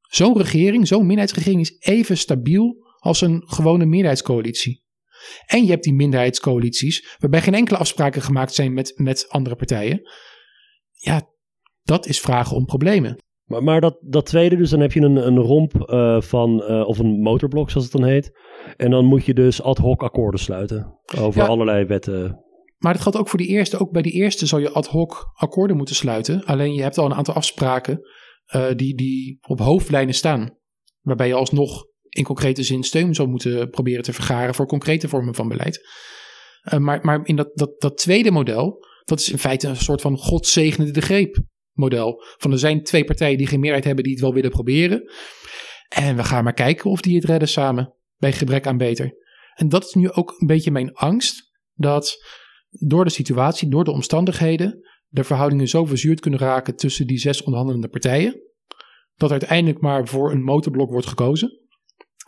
Speaker 2: Zo'n regering, zo'n minderheidsregering is even stabiel als een gewone meerderheidscoalitie. En je hebt die minderheidscoalities waarbij geen enkele afspraken gemaakt zijn met, met andere partijen. Ja, dat is vragen om problemen.
Speaker 1: Maar, maar dat, dat tweede, dus dan heb je een, een romp uh, van, uh, of een motorblok zoals het dan heet. En dan moet je dus ad hoc akkoorden sluiten over ja, allerlei wetten.
Speaker 2: Maar dat geldt ook voor die eerste. Ook bij die eerste zal je ad hoc akkoorden moeten sluiten. Alleen je hebt al een aantal afspraken uh, die, die op hoofdlijnen staan. Waarbij je alsnog in concrete zin steun zou moeten proberen te vergaren voor concrete vormen van beleid. maar, maar in dat, dat, dat tweede model, dat is in feite een soort van godzegenende de greep model. Van er zijn twee partijen die geen meerderheid hebben die het wel willen proberen. En we gaan maar kijken of die het redden samen. Bij gebrek aan beter. En dat is nu ook een beetje mijn angst. Dat door de situatie, door de omstandigheden. De verhoudingen zo verzuurd kunnen raken tussen die zes onderhandelende partijen. Dat uiteindelijk maar voor een motorblok wordt gekozen.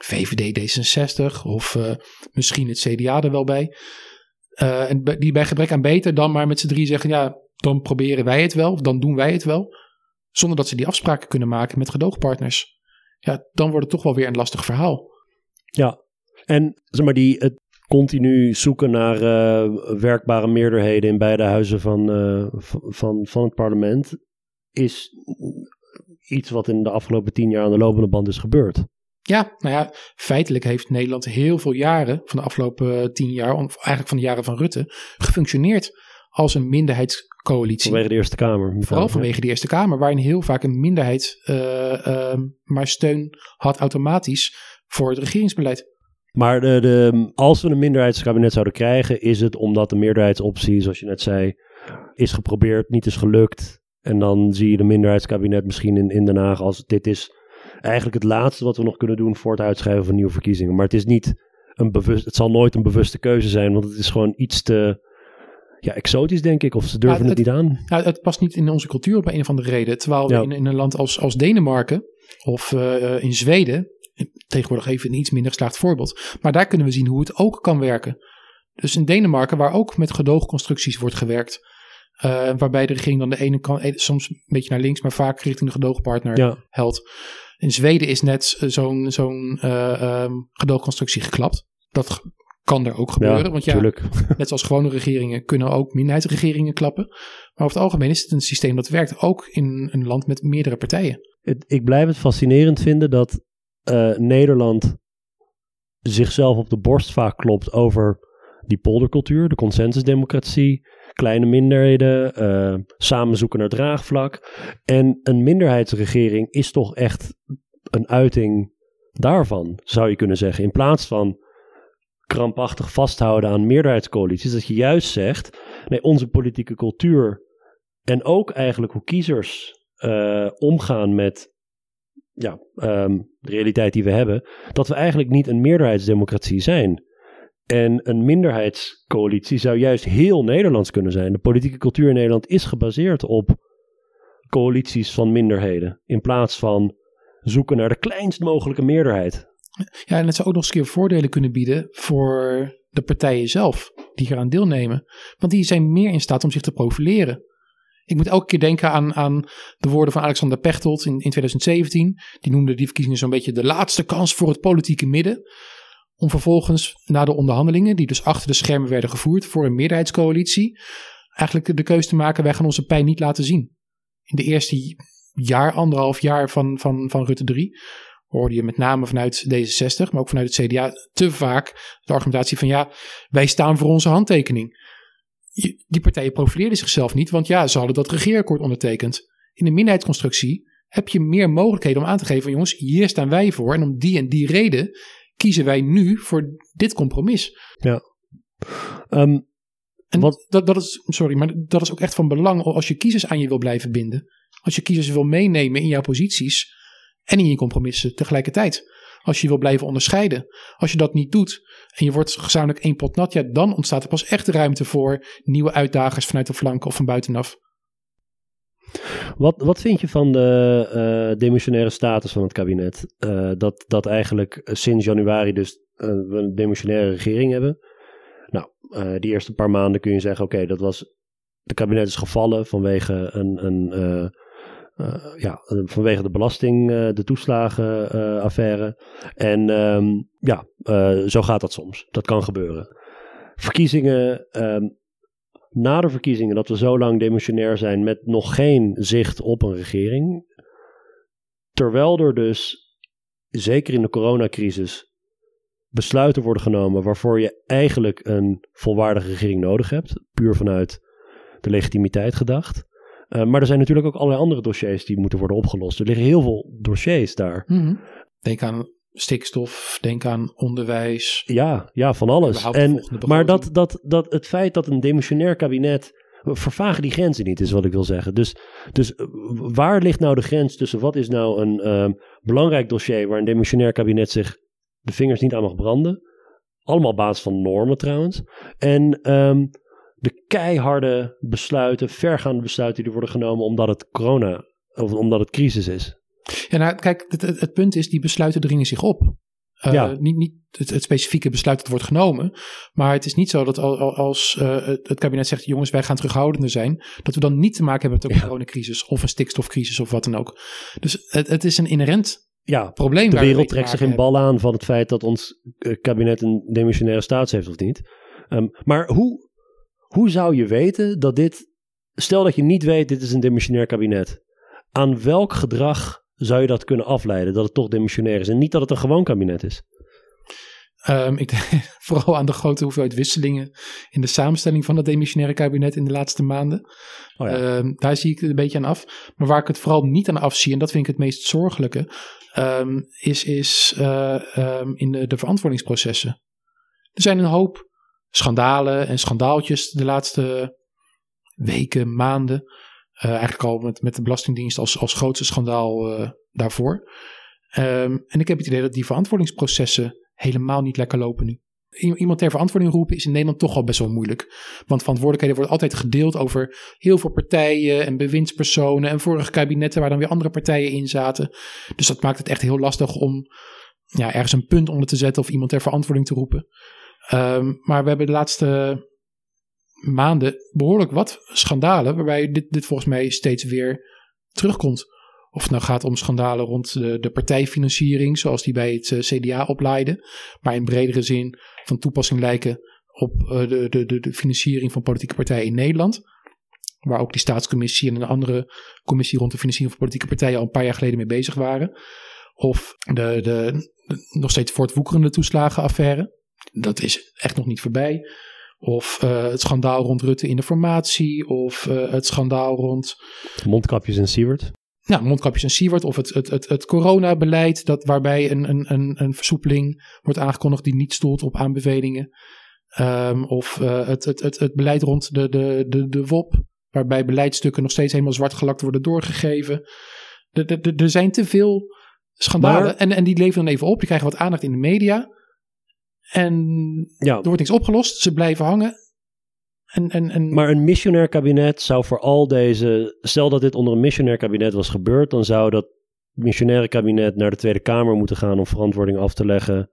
Speaker 2: VVD D66 of uh, misschien het CDA er wel bij. Uh, en die bij gebrek aan beter dan maar met z'n drie zeggen: ja, dan proberen wij het wel, of dan doen wij het wel. Zonder dat ze die afspraken kunnen maken met gedoogpartners. Ja, dan wordt het toch wel weer een lastig verhaal.
Speaker 1: Ja, en zeg maar, die, het continu zoeken naar uh, werkbare meerderheden in beide huizen van, uh, van, van het parlement is iets wat in de afgelopen tien jaar aan de lopende band is gebeurd.
Speaker 2: Ja, nou ja, feitelijk heeft Nederland heel veel jaren van de afgelopen tien jaar, of eigenlijk van de jaren van Rutte, gefunctioneerd als een minderheidscoalitie.
Speaker 1: Vanwege de Eerste Kamer.
Speaker 2: Vooral vanwege de Eerste Kamer, waarin heel vaak een minderheid uh, maar steun had automatisch voor het regeringsbeleid.
Speaker 1: Maar de, de, als we een minderheidskabinet zouden krijgen, is het omdat de meerderheidsoptie, zoals je net zei, is geprobeerd, niet is gelukt. En dan zie je de minderheidskabinet misschien in, in Den Haag als dit is eigenlijk het laatste wat we nog kunnen doen voor het uitschrijven van nieuwe verkiezingen. Maar het is niet een bewust, het zal nooit een bewuste keuze zijn, want het is gewoon iets te ja, exotisch, denk ik. Of ze durven het, niet aan.
Speaker 2: Ja, het past niet in onze cultuur op een of andere reden. Terwijl we in, in, een land als, als Denemarken of uh, in Zweden, tegenwoordig even een iets minder geslaagd voorbeeld, maar daar kunnen we zien hoe het ook kan werken. Dus in Denemarken, waar ook met gedoogconstructies wordt gewerkt, uh, waarbij de regering dan de ene kant, eh, soms een beetje naar links, maar vaak richting de gedoogpartner ja. helpt. In Zweden is net zo'n zo'n uh, um, gedoogconstructie geklapt. Dat kan er ook gebeuren. want ja, net zoals gewone regeringen kunnen ook minderheidsregeringen klappen. Maar over het algemeen is het een systeem dat werkt ook in een land met meerdere partijen.
Speaker 1: ik blijf het fascinerend vinden dat uh, Nederland zichzelf op de borst vaak klopt over die poldercultuur, de consensusdemocratie, kleine minderheden, uh, samen zoeken naar draagvlak. En een minderheidsregering is toch echt een uiting daarvan, zou je kunnen zeggen. In plaats van krampachtig vasthouden aan meerderheidscoalities. Dat je juist zegt, nee, onze politieke cultuur en ook eigenlijk hoe kiezers uh, omgaan met ja, um, de realiteit die we hebben, dat we eigenlijk niet een meerderheidsdemocratie zijn. En een minderheidscoalitie zou juist heel Nederlands kunnen zijn. De politieke cultuur in Nederland is gebaseerd op coalities van minderheden. In plaats van zoeken naar de kleinst mogelijke meerderheid.
Speaker 2: Ja, en het zou ook nog eens een keer voordelen kunnen bieden voor de partijen zelf die eraan deelnemen. Want die zijn meer in staat om zich te profileren. Ik moet elke keer denken aan, aan de woorden van Alexander Pechtold in, in 2017. Die noemde die verkiezingen zo'n beetje de laatste kans voor het politieke midden. Om vervolgens na de onderhandelingen, die dus achter de schermen werden gevoerd voor een meerderheidscoalitie, eigenlijk de keuze te maken: wij gaan onze pijn niet laten zien. In de eerste jaar, anderhalf jaar van, van, van Rutte 3, hoorde je met name vanuit D66, maar ook vanuit het CDA te vaak de argumentatie van ja, wij staan voor onze handtekening. Die partijen profileerden zichzelf niet, want ja, ze hadden dat regeerakkoord ondertekend. In de minderheidsconstructie heb je meer mogelijkheden om aan te geven: jongens, hier staan wij voor en om die en die reden kiezen wij nu voor dit compromis.
Speaker 1: Ja. Um,
Speaker 2: en wat? Dat, dat is, sorry, maar dat is ook echt van belang als je kiezers aan je wil blijven binden. Als je kiezers wil meenemen in jouw posities, en in je compromissen tegelijkertijd. Als je wil blijven onderscheiden. Als je dat niet doet en je wordt gezamenlijk één pot nat, ja, dan ontstaat er pas echt ruimte voor nieuwe uitdagers vanuit de flanken of van buitenaf.
Speaker 1: Wat, wat vind je van de uh, demissionaire status van het kabinet? Uh, dat, dat eigenlijk sinds januari dus we een demissionaire regering hebben. Nou, die eerste paar maanden kun je zeggen, oké, dat was... De kabinet is gevallen vanwege een, een ja, vanwege de belasting, uh, de toeslagenaffaire. en um, ja, zo gaat dat soms. Dat kan gebeuren. Verkiezingen, um, na de verkiezingen, dat we zo lang demissionair zijn met nog geen zicht op een regering. terwijl er dus, zeker in de coronacrisis, besluiten worden genomen waarvoor je eigenlijk een volwaardige regering nodig hebt, puur vanuit de legitimiteit gedacht. Uh, maar er zijn natuurlijk ook allerlei andere dossiers die moeten worden opgelost. Er liggen heel veel dossiers daar.
Speaker 2: Mm Denk aan stikstof, denk aan onderwijs.
Speaker 1: Ja, ja van alles. En, maar dat, dat, dat het feit dat een demissionair kabinet. Vervagen die grenzen niet, is wat ik wil zeggen. Dus, dus eh, waar ligt nou de grens tussen wat is nou een um, belangrijk dossier waar een demissionair kabinet zich de vingers niet aan mag branden? Allemaal op basis van normen trouwens. En um, de keiharde besluiten, vergaande besluiten die er worden genomen omdat het corona, of omdat het crisis is.
Speaker 2: Ja, nou, kijk, het, het, punt is, die besluiten dringen zich op. Uh, ja. Niet, niet het, specifieke besluit dat wordt genomen. Maar het is niet zo dat als uh, het, kabinet zegt: jongens, wij gaan terughoudender zijn. dat we dan niet te maken hebben met een coronacrisis. of een stikstofcrisis of wat dan ook. Dus het, het is een inherent ja, probleem.
Speaker 1: De wereld trekt zich in bal aan van het feit dat ons eh, kabinet een demissionaire staats heeft of niet. Um, maar hoe, hoe zou je weten dat dit. Stel dat je niet weet, dit is een demissionair kabinet. Aan welk gedrag zou je dat kunnen afleiden dat het toch demissionair is en niet dat het een gewoon kabinet is?
Speaker 2: Um, ik denk vooral aan de grote hoeveelheid wisselingen in de samenstelling van het demissionaire kabinet in de laatste maanden. Oh ja. um, daar zie ik het een beetje aan af. Maar waar ik het vooral niet aan afzie, en dat vind ik het meest zorgelijke, um, is, is uh, in de, de verantwoordingsprocessen. Er zijn een hoop schandalen en schandaaltjes de laatste weken, maanden. Uh, eigenlijk al met, met de Belastingdienst als, als grootste schandaal uh, daarvoor. Um, en ik heb het idee dat die verantwoordingsprocessen helemaal niet lekker lopen nu. Iemand ter verantwoording roepen is in Nederland toch al best wel moeilijk. Want verantwoordelijkheden worden altijd gedeeld over heel veel partijen en bewindspersonen en vorige kabinetten waar dan weer andere partijen in zaten. Dus dat maakt het echt heel lastig om ja, ergens een punt onder te zetten of iemand ter verantwoording te roepen. Um, maar we hebben de laatste maanden behoorlijk wat schandalen, waarbij dit, dit volgens mij steeds weer terugkomt. Of het nou gaat om schandalen rond de, de partijfinanciering, zoals die bij het eh, CDA oplaaiden, maar in bredere zin van toepassing lijken op uh, de, de, de, financiering van politieke partijen in Nederland. Waar ook die staatscommissie en een andere commissie rond de financiering van politieke partijen al een paar jaar geleden mee bezig waren. Of de, de, nog steeds voortwoekerende toeslagenaffaire. Dat is echt nog niet voorbij. Of uh, het schandaal rond Rutte in de formatie. Of uh, het schandaal rond.
Speaker 1: Mondkapjes en Siewert.
Speaker 2: Nou, mondkapjes en Siewert. Of het, het, het, het coronabeleid. Dat, waarbij een, een, een, een versoepeling wordt aangekondigd die niet stoelt op aanbevelingen. Um, of uh, het, het, het, het beleid rond de, de, de, de WOP. Waarbij beleidsstukken nog steeds helemaal zwart gelakt worden doorgegeven. Er zijn te veel schandalen. En, en die leveren dan even op. Die krijgen wat aandacht in de media. En ja. er wordt niks opgelost. Ze blijven hangen. En, en, en...
Speaker 1: Maar een missionair kabinet zou voor al deze. Stel dat dit onder een missionair kabinet was gebeurd, dan zou dat missionaire kabinet naar de Tweede Kamer moeten gaan om verantwoording af te leggen.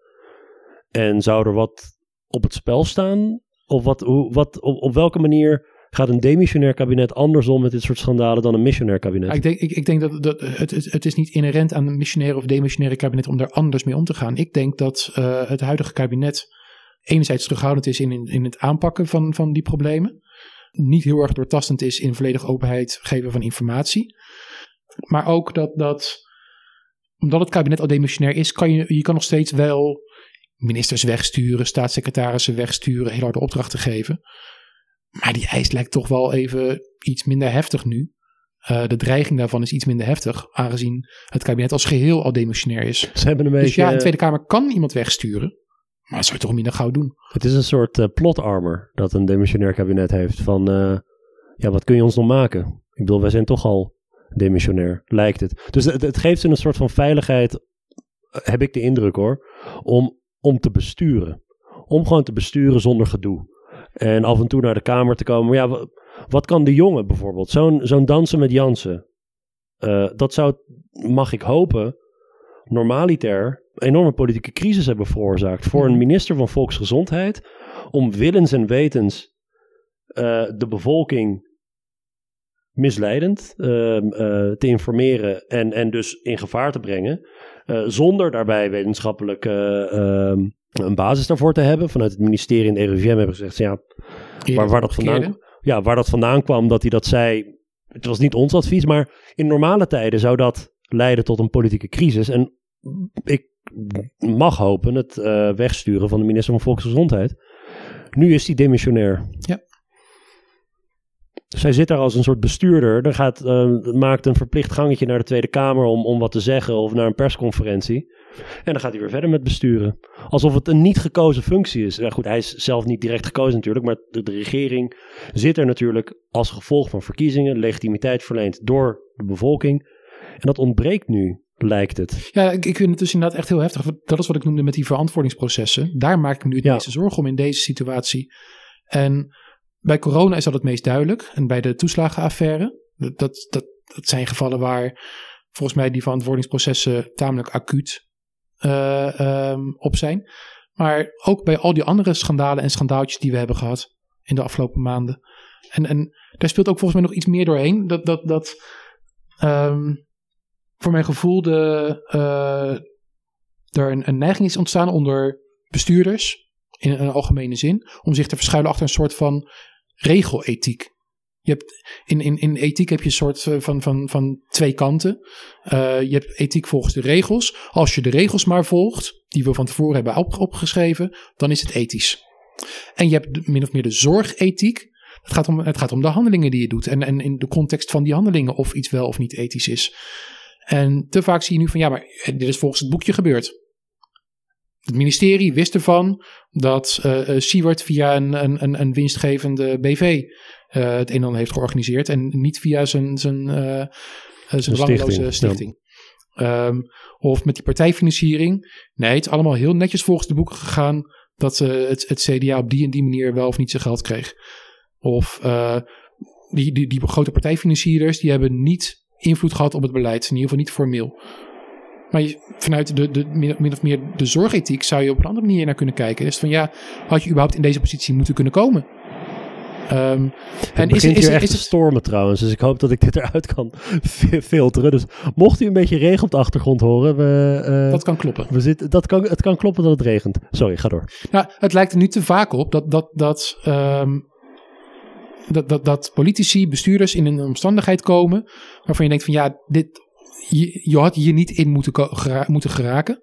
Speaker 1: En zou er wat op het spel staan? Of wat, hoe, wat, op, op welke manier gaat een demissionair kabinet andersom met dit soort schandalen dan een missionair kabinet?
Speaker 2: Ik denk, ik, ik denk dat, dat het, het, is niet inherent aan een missionair of demissionaire kabinet om daar anders mee om te gaan. Ik denk dat uh, het huidige kabinet enerzijds terughoudend is in, in, in het aanpakken van, van die problemen. Niet heel erg doortastend is in volledige openheid geven van informatie. Maar ook dat, dat omdat het kabinet al demissionair is, kan je, je kan nog steeds wel ministers wegsturen, staatssecretarissen wegsturen, heel harde opdrachten geven. Maar die eis lijkt toch wel even iets minder heftig nu. Uh, de dreiging daarvan is iets minder heftig, aangezien het kabinet als geheel al demissionair is.
Speaker 1: Ze hebben een
Speaker 2: dus
Speaker 1: beetje,
Speaker 2: ja, de Tweede Kamer kan iemand wegsturen, maar dat zou je toch minder gauw doen.
Speaker 1: Het is een soort uh, plot armor dat een demissionair kabinet heeft. Van, uh, ja, wat kun je ons nog maken? Ik bedoel, wij zijn toch al demissionair, lijkt het. Dus het, het geeft ze een soort van veiligheid, heb ik de indruk hoor, om, om te besturen. Om gewoon te besturen zonder gedoe. En af en toe naar de kamer te komen. Maar ja, wat kan de jongen bijvoorbeeld? Zo'n zo'n dansen met Jansen. Uh, dat zou, mag ik hopen, normaliter een enorme politieke crisis hebben veroorzaakt. Voor een mhm. minister van Volksgezondheid. Om willens en wetens uh, de bevolking misleidend uh, te informeren en, en dus in gevaar te brengen. zonder daarbij wetenschappelijk ehm, een basis daarvoor te hebben. Vanuit het ministerie en de RIVM hebben gezegd, ja, waar, waar, dat vandaan, ja, waar dat vandaan kwam, dat hij dat zei. Het was niet ons advies, maar in normale tijden zou dat leiden tot een politieke crisis. En ik mag hopen het uh, wegsturen van de minister van Volksgezondheid. Nu is hij demissionair.
Speaker 2: Ja.
Speaker 1: Dus hij zit daar als een soort bestuurder. Dan gaat, uh, maakt een verplicht gangetje naar de Tweede Kamer om, om wat te zeggen of naar een persconferentie. En dan gaat hij weer verder met besturen. Alsof het een niet gekozen functie is. Ja, goed, hij is zelf niet direct gekozen natuurlijk, maar de, de regering zit er natuurlijk als gevolg van verkiezingen, legitimiteit verleend door de bevolking. En dat ontbreekt nu lijkt het.
Speaker 2: Ja, ik, ik vind het dus inderdaad echt heel heftig. Dat is wat ik noemde met die verantwoordingsprocessen. Daar maak ik me nu het ja. meeste zorgen om in deze situatie. En bij corona is dat het meest duidelijk. En bij de toeslagenaffaire, dat, dat, dat, zijn gevallen waar volgens mij die verantwoordingsprocessen tamelijk acuut uh, um, op zijn. Maar ook bij al die andere schandalen en schandaaltjes die we hebben gehad in de afgelopen maanden. En, en daar speelt ook volgens mij nog iets meer doorheen. Dat, dat, dat um, voor mijn gevoel de, uh, er een, een, neiging is ontstaan onder bestuurders, in een algemene zin, om zich te verschuilen achter een soort van regelethiek. Je hebt, in, in, in ethiek heb je een soort eh, van, van, van twee kanten. Uh, je hebt ethiek volgens de regels. Als je de regels maar volgt, die we van tevoren hebben op, opgeschreven, dan is het ethisch. En je hebt min of meer de zorgethiek. Het gaat om, het gaat om de handelingen die je doet. En, en in de context van die handelingen of iets wel of niet ethisch is. En te vaak zie je nu van ja, maar dit is volgens het boekje gebeurd. Het ministerie wist ervan dat uh, Siewert via een, een, een winstgevende BV uh, het een en ander heeft georganiseerd. En niet via zijn, zijn, uh, zijn belangeloze stichting. stichting. Ja. Um, of met die partijfinanciering. Nee, het is allemaal heel netjes volgens de boeken gegaan dat het, het CDA op die en die manier wel of niet zijn geld kreeg. Of die, die, die grote partijfinancierders, die hebben niet invloed gehad op het beleid. In ieder geval niet formeel. Maar je, vanuit de, de, min of meer de zorgethiek zou je op een andere manier naar kunnen kijken. Dus van ja, had je überhaupt in deze positie moeten kunnen komen?
Speaker 1: Um, en is, is, is, echt is het stormen trouwens, dus ik hoop dat ik dit eruit kan filteren. Dus mocht u een beetje regen op de achtergrond horen, we,
Speaker 2: uh, dat kan kloppen.
Speaker 1: We zitten, dat kan, het kan kloppen dat het regent. Sorry, ga door.
Speaker 2: Nou, het lijkt er nu te vaak op dat, dat, dat um, dat, dat, dat politici, bestuurders in een omstandigheid komen waarvan je denkt van ja, dit, je, je had hier niet in moeten, moeten geraken.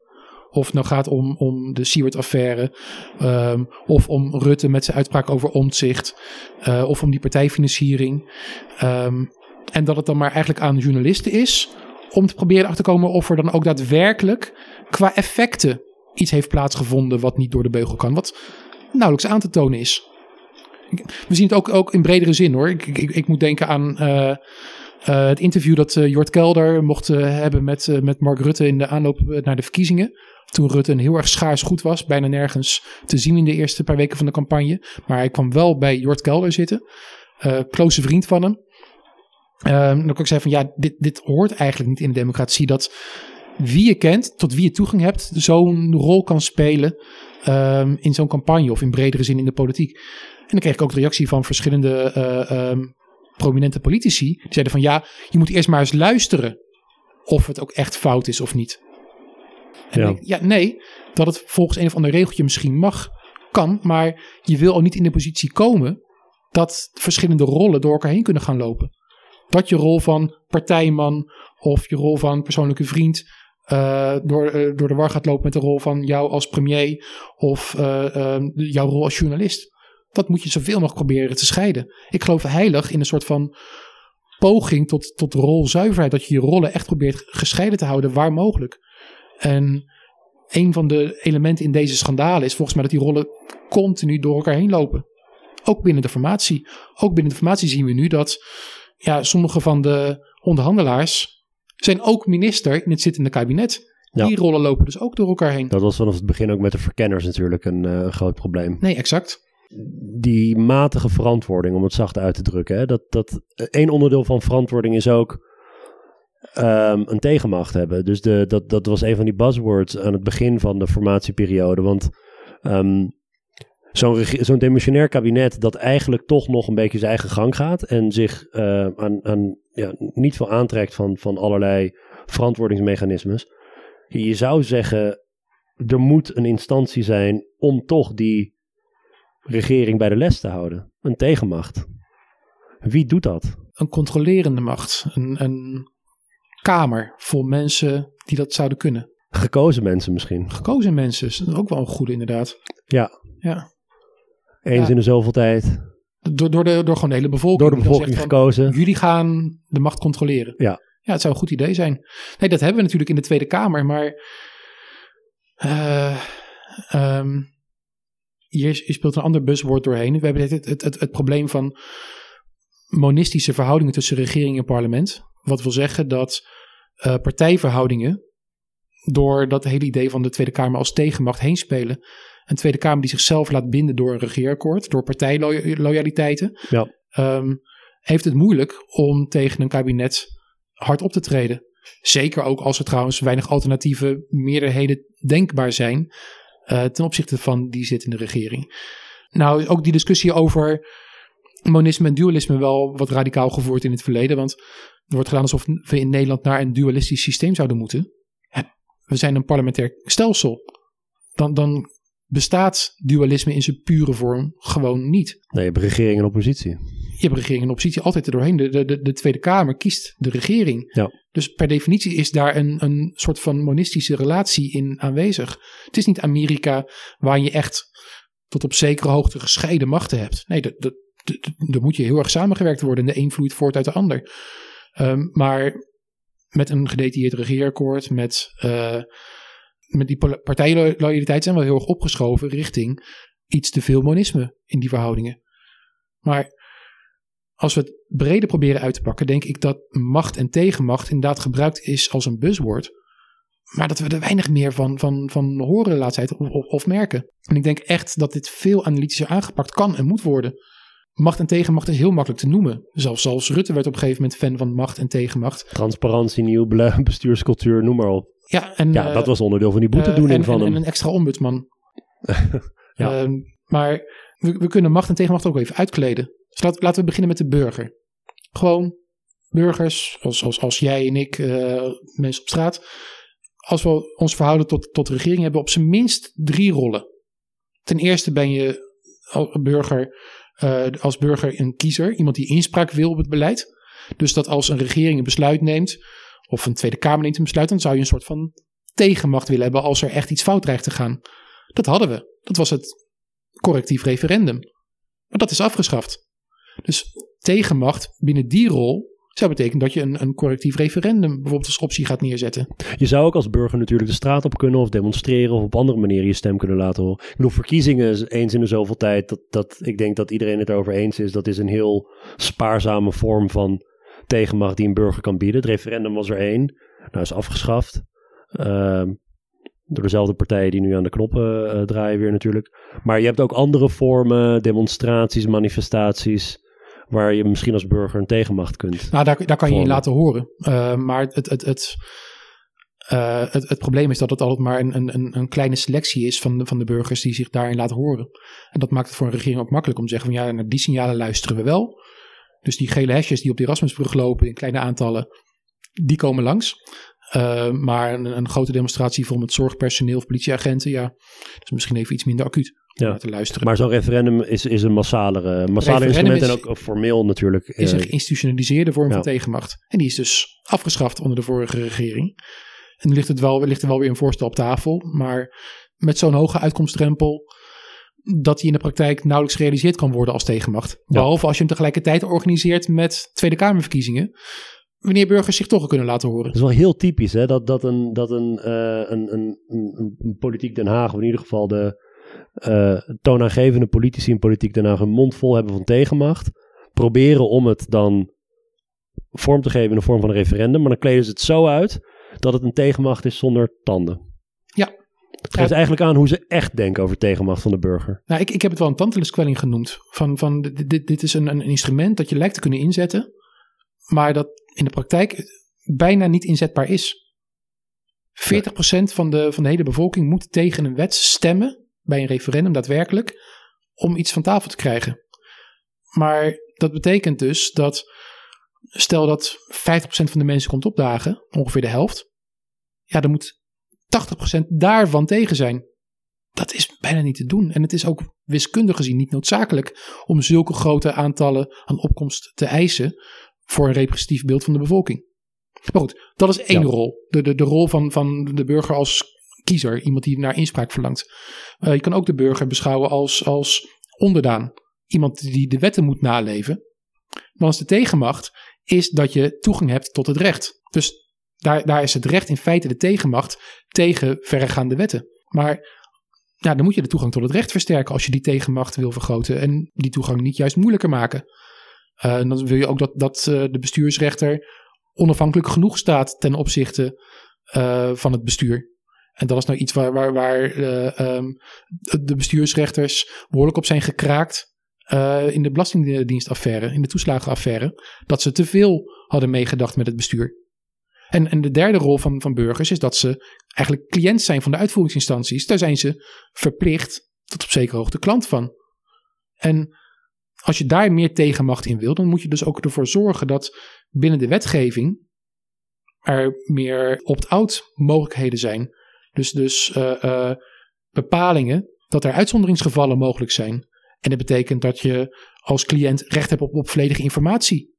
Speaker 2: Of het nou gaat om, om de Siewert-affaire. Um, of om Rutte met zijn uitspraak over omzicht. Uh, of om die partijfinanciering. Um, en dat het dan maar eigenlijk aan journalisten is. Om te proberen achter te komen of er dan ook daadwerkelijk qua effecten iets heeft plaatsgevonden wat niet door de beugel kan. Wat nauwelijks aan te tonen is. We zien het ook, ook in bredere zin hoor. Ik, ik, ik moet denken aan uh, uh, het interview dat uh, Jort Kelder mocht hebben met, met Mark Rutte in de aanloop naar de verkiezingen. Toen Rutte een heel erg schaars goed was, bijna nergens te zien in de eerste paar weken van de campagne. Maar hij kwam wel bij Jort Kelder zitten, close vriend van hem. dan kan ik zeggen van ja, dit, dit hoort eigenlijk niet in de democratie. Dat wie je kent, tot wie je toegang hebt, zo'n rol kan spelen um, in zo'n campagne of in bredere zin in de politiek. En dan kreeg ik ook de reactie van verschillende um, prominente politici. Die zeiden van ja, je moet eerst maar eens luisteren of het ook echt fout is of niet. En ja. Ik, ja, nee, dat het volgens een of ander regeltje misschien mag, kan, maar je wil al niet in de positie komen dat verschillende rollen door elkaar heen kunnen gaan lopen. Dat je rol van partijman of je rol van persoonlijke vriend uh, door, uh, door de war gaat lopen met de rol van jou als premier of uh, jouw rol als journalist. Dat moet je zoveel mogelijk proberen te scheiden. Ik geloof heilig in een soort van poging tot, tot rolzuiverheid. Dat je je rollen echt probeert gescheiden te houden waar mogelijk. En een van de elementen in deze schandalen is volgens mij dat die rollen continu door elkaar heen lopen. Ook binnen de formatie. Ook binnen de formatie zien we nu dat ja, sommige van de onderhandelaars zijn ook minister in het zittende kabinet. Die rollen lopen dus ook door elkaar heen.
Speaker 1: Dat was vanaf het begin ook met de verkenners natuurlijk een uh, groot probleem.
Speaker 2: Nee, exact.
Speaker 1: Die matige verantwoording, om het zacht uit te drukken. Hè, dat, dat, één onderdeel van verantwoording is ook um, een tegenmacht hebben. Dus de, dat, dat was een van die buzzwords aan het begin van de formatieperiode. Want um, zo'n zo'n demissionair kabinet dat eigenlijk toch nog een beetje zijn eigen gang gaat en zich uh, aan, aan ja, niet veel aantrekt van, van allerlei verantwoordingsmechanismes. Je zou zeggen, er moet een instantie zijn om toch die regering bij de les te houden. Een tegenmacht. Wie doet dat?
Speaker 2: Een controlerende macht. Een, een kamer vol mensen die dat zouden kunnen.
Speaker 1: Gekozen mensen misschien.
Speaker 2: Gekozen mensen, is ook wel een goede inderdaad.
Speaker 1: Ja.
Speaker 2: Ja.
Speaker 1: Eens
Speaker 2: Ja.
Speaker 1: in de zoveel tijd.
Speaker 2: Door, door, de, door gewoon de hele bevolking.
Speaker 1: Door de bevolking
Speaker 2: van,
Speaker 1: gekozen.
Speaker 2: Jullie gaan de macht controleren.
Speaker 1: Ja.
Speaker 2: Ja, het zou een goed idee zijn. Nee, dat hebben we natuurlijk in de Tweede Kamer, maar eh, ehm, hier, hier speelt een ander buzzwoord doorheen. We hebben het, het, het, het probleem van monistische verhoudingen tussen regering en parlement. Wat wil zeggen dat eh, partijverhoudingen door dat hele idee van de Tweede Kamer als tegenmacht heen spelen. Een Tweede Kamer die zichzelf laat binden door een regeerakkoord, door partijloyaliteiten,
Speaker 1: Ja.
Speaker 2: ehm, heeft het moeilijk om tegen een kabinet hard op te treden. Zeker ook als er trouwens weinig alternatieve meerderheden denkbaar zijn eh, ten opzichte van die zittende regering. Nou, ook die discussie over monisme en dualisme wel wat radicaal gevoerd in het verleden. Want er wordt gedaan alsof we in Nederland naar een dualistisch systeem zouden moeten. We zijn een parlementair stelsel. Dan, dan bestaat dualisme in zijn pure vorm gewoon niet.
Speaker 1: Nee, je hebt regering en oppositie.
Speaker 2: Je hebt regering en oppositie altijd er doorheen. De, de, de, de Tweede Kamer kiest de regering.
Speaker 1: Ja.
Speaker 2: Dus per definitie is daar een, een soort van monistische relatie in aanwezig. Het is niet Amerika waar je echt tot op zekere hoogte gescheiden machten hebt. Nee, dat, dat, dat- daar moet je heel erg samengewerkt worden. En de een vloeit voort uit de ander. Ehm, maar met een gedetailleerd regeerakkoord, met, eh, met die partijloyaliteit zijn we heel erg opgeschoven richting iets te veel monisme in die verhoudingen. Maar als we het breder proberen uit te pakken, denk ik dat macht en tegenmacht inderdaad gebruikt is als een buzzword. Maar dat we er weinig meer van, van, van horen de laatste tijd of, of, of merken. En ik denk echt dat dit veel analytischer aangepakt kan en moet worden. Macht en tegenmacht is heel makkelijk te noemen. Zelfs, zelfs Rutte werd op een gegeven moment fan van macht en tegenmacht.
Speaker 1: Transparantie, nieuw bestuurscultuur, noem maar op.
Speaker 2: Ja, en,
Speaker 1: Ja,
Speaker 2: eh,
Speaker 1: dat was onderdeel van die
Speaker 2: eh,
Speaker 1: boetedoening
Speaker 2: en,
Speaker 1: van
Speaker 2: en,
Speaker 1: hem.
Speaker 2: en een extra ombudsman.
Speaker 1: Ja.
Speaker 2: Ehm, maar we, we kunnen macht en tegenmacht ook even uitkleden. Dus laten we beginnen met de burger. Gewoon burgers, als, als jij en ik, eh, mensen op straat. Als we ons verhouden tot, tot de regering, hebben we op zijn minst drie rollen. Ten eerste ben je als burger, eh, als burger een kiezer, iemand die inspraak wil op het beleid. Dus dat als een regering een besluit neemt, of een Tweede Kamer neemt een besluit, dan zou je een soort van tegenmacht willen hebben als er echt iets fout dreigt te gaan. Dat hadden we. Dat was het correctief referendum. Maar dat is afgeschaft. Dus tegenmacht binnen die rol zou betekenen dat je een, een correctief referendum bijvoorbeeld als optie gaat neerzetten.
Speaker 1: Je zou ook als burger natuurlijk de straat op kunnen of demonstreren of op andere manieren je stem kunnen laten horen. Ik bedoel, verkiezingen eens in de zoveel tijd, dat, dat, ik denk dat iedereen het erover eens is, dat is een heel spaarzame vorm van tegenmacht die een burger kan bieden. Het referendum was er één, nou is afgeschaft. Ehm, door dezelfde partijen die nu aan de knoppen eh, draaien weer natuurlijk. Maar je hebt ook andere vormen, demonstraties, manifestaties, waar je misschien als burger een tegenmacht kunt.
Speaker 2: Nou, daar, daar kan je je in laten horen. Uh, maar het, het, het, uh, het, het probleem is dat het altijd maar een, een, een kleine selectie is van de, van de burgers die zich daarin laten horen. En dat maakt het voor een regering ook makkelijk om te zeggen van ja, naar die signalen luisteren we wel. Dus die gele hesjes die op de Erasmusbrug lopen in kleine aantallen, die komen langs. Uh, maar een, een, grote demonstratie vol met zorgpersoneel of politieagenten, ja, dat is misschien even iets minder acuut om
Speaker 1: Ja.
Speaker 2: te luisteren.
Speaker 1: Maar zo'n referendum is, is een massalere, massale
Speaker 2: Referendum
Speaker 1: instrument
Speaker 2: is-
Speaker 1: en ook formeel natuurlijk.
Speaker 2: is
Speaker 1: eh,
Speaker 2: een geïnstitutionaliseerde vorm
Speaker 1: ja.
Speaker 2: van tegenmacht. En die is dus afgeschaft onder de vorige regering. En nu ligt, het wel, ligt er wel weer een voorstel op tafel. Maar met zo'n hoge uitkomstdrempel. dat die in de praktijk nauwelijks gerealiseerd kan worden als tegenmacht. Behalve als je hem tegelijkertijd organiseert met Tweede Kamerverkiezingen. Wanneer burgers zich toch kunnen laten horen.
Speaker 1: Het is wel heel typisch hè, dat, dat, een, dat een, eh, een, een, een, een politiek Den Haag, of in ieder geval de eh, toonaangevende politici in politiek Den Haag, een mond vol hebben van tegenmacht. Proberen om het dan vorm te geven in de vorm van een referendum, maar dan kleden ze het zo uit dat het een tegenmacht is zonder tanden.
Speaker 2: Ja.
Speaker 1: Het geeft
Speaker 2: Ja.
Speaker 1: eigenlijk aan hoe ze echt denken over tegenmacht van de burger.
Speaker 2: Nou, ik, ik heb het wel een tanteluskwelling genoemd. Van, van dit, dit, dit is een, een instrument dat je lijkt te kunnen inzetten. Maar dat in de praktijk bijna niet inzetbaar is. 40% van de, van de hele bevolking moet tegen een wet stemmen. Bij een referendum daadwerkelijk. Om iets van tafel te krijgen. Maar dat betekent dus dat. Stel dat 50% van de mensen komt opdagen. Ongeveer de helft. Ja, dan moet 80% daarvan tegen zijn. Dat is bijna niet te doen. En het is ook wiskundig gezien niet noodzakelijk om zulke grote aantallen aan opkomst te eisen voor een representatief beeld van de bevolking. Maar goed, dat is één rol. De, de, de rol van, van de burger als kiezer. Iemand die naar inspraak verlangt. Uh, je kan ook de burger beschouwen als, als onderdaan. Iemand die de wetten moet naleven. Maar als de tegenmacht is dat je toegang hebt tot het recht. Dus daar, daar is het recht in feite de tegenmacht tegen verregaande wetten. Maar ja, dan moet je de toegang tot het recht versterken als je die tegenmacht wil vergroten en die toegang niet juist moeilijker maken. Uh, dan wil je ook dat, dat uh, de bestuursrechter onafhankelijk genoeg staat ten opzichte uh, van het bestuur. En dat is nou iets waar, waar, waar um, de bestuursrechters behoorlijk op zijn gekraakt in de belastingdienstaffaire, in de toeslagenaffaire, dat ze te veel hadden meegedacht met het bestuur. En, en de derde rol van, van burgers is dat ze eigenlijk cliënt zijn van de uitvoeringsinstanties. Daar zijn ze verplicht tot op zekere hoogte klant van. En als je daar meer tegenmacht in wil, dan moet je dus ook ervoor zorgen dat binnen de wetgeving er meer opt-out mogelijkheden zijn. Dus, dus uh, uh, bepalingen dat er uitzonderingsgevallen mogelijk zijn. En dat betekent dat je als cliënt recht hebt op, op volledige informatie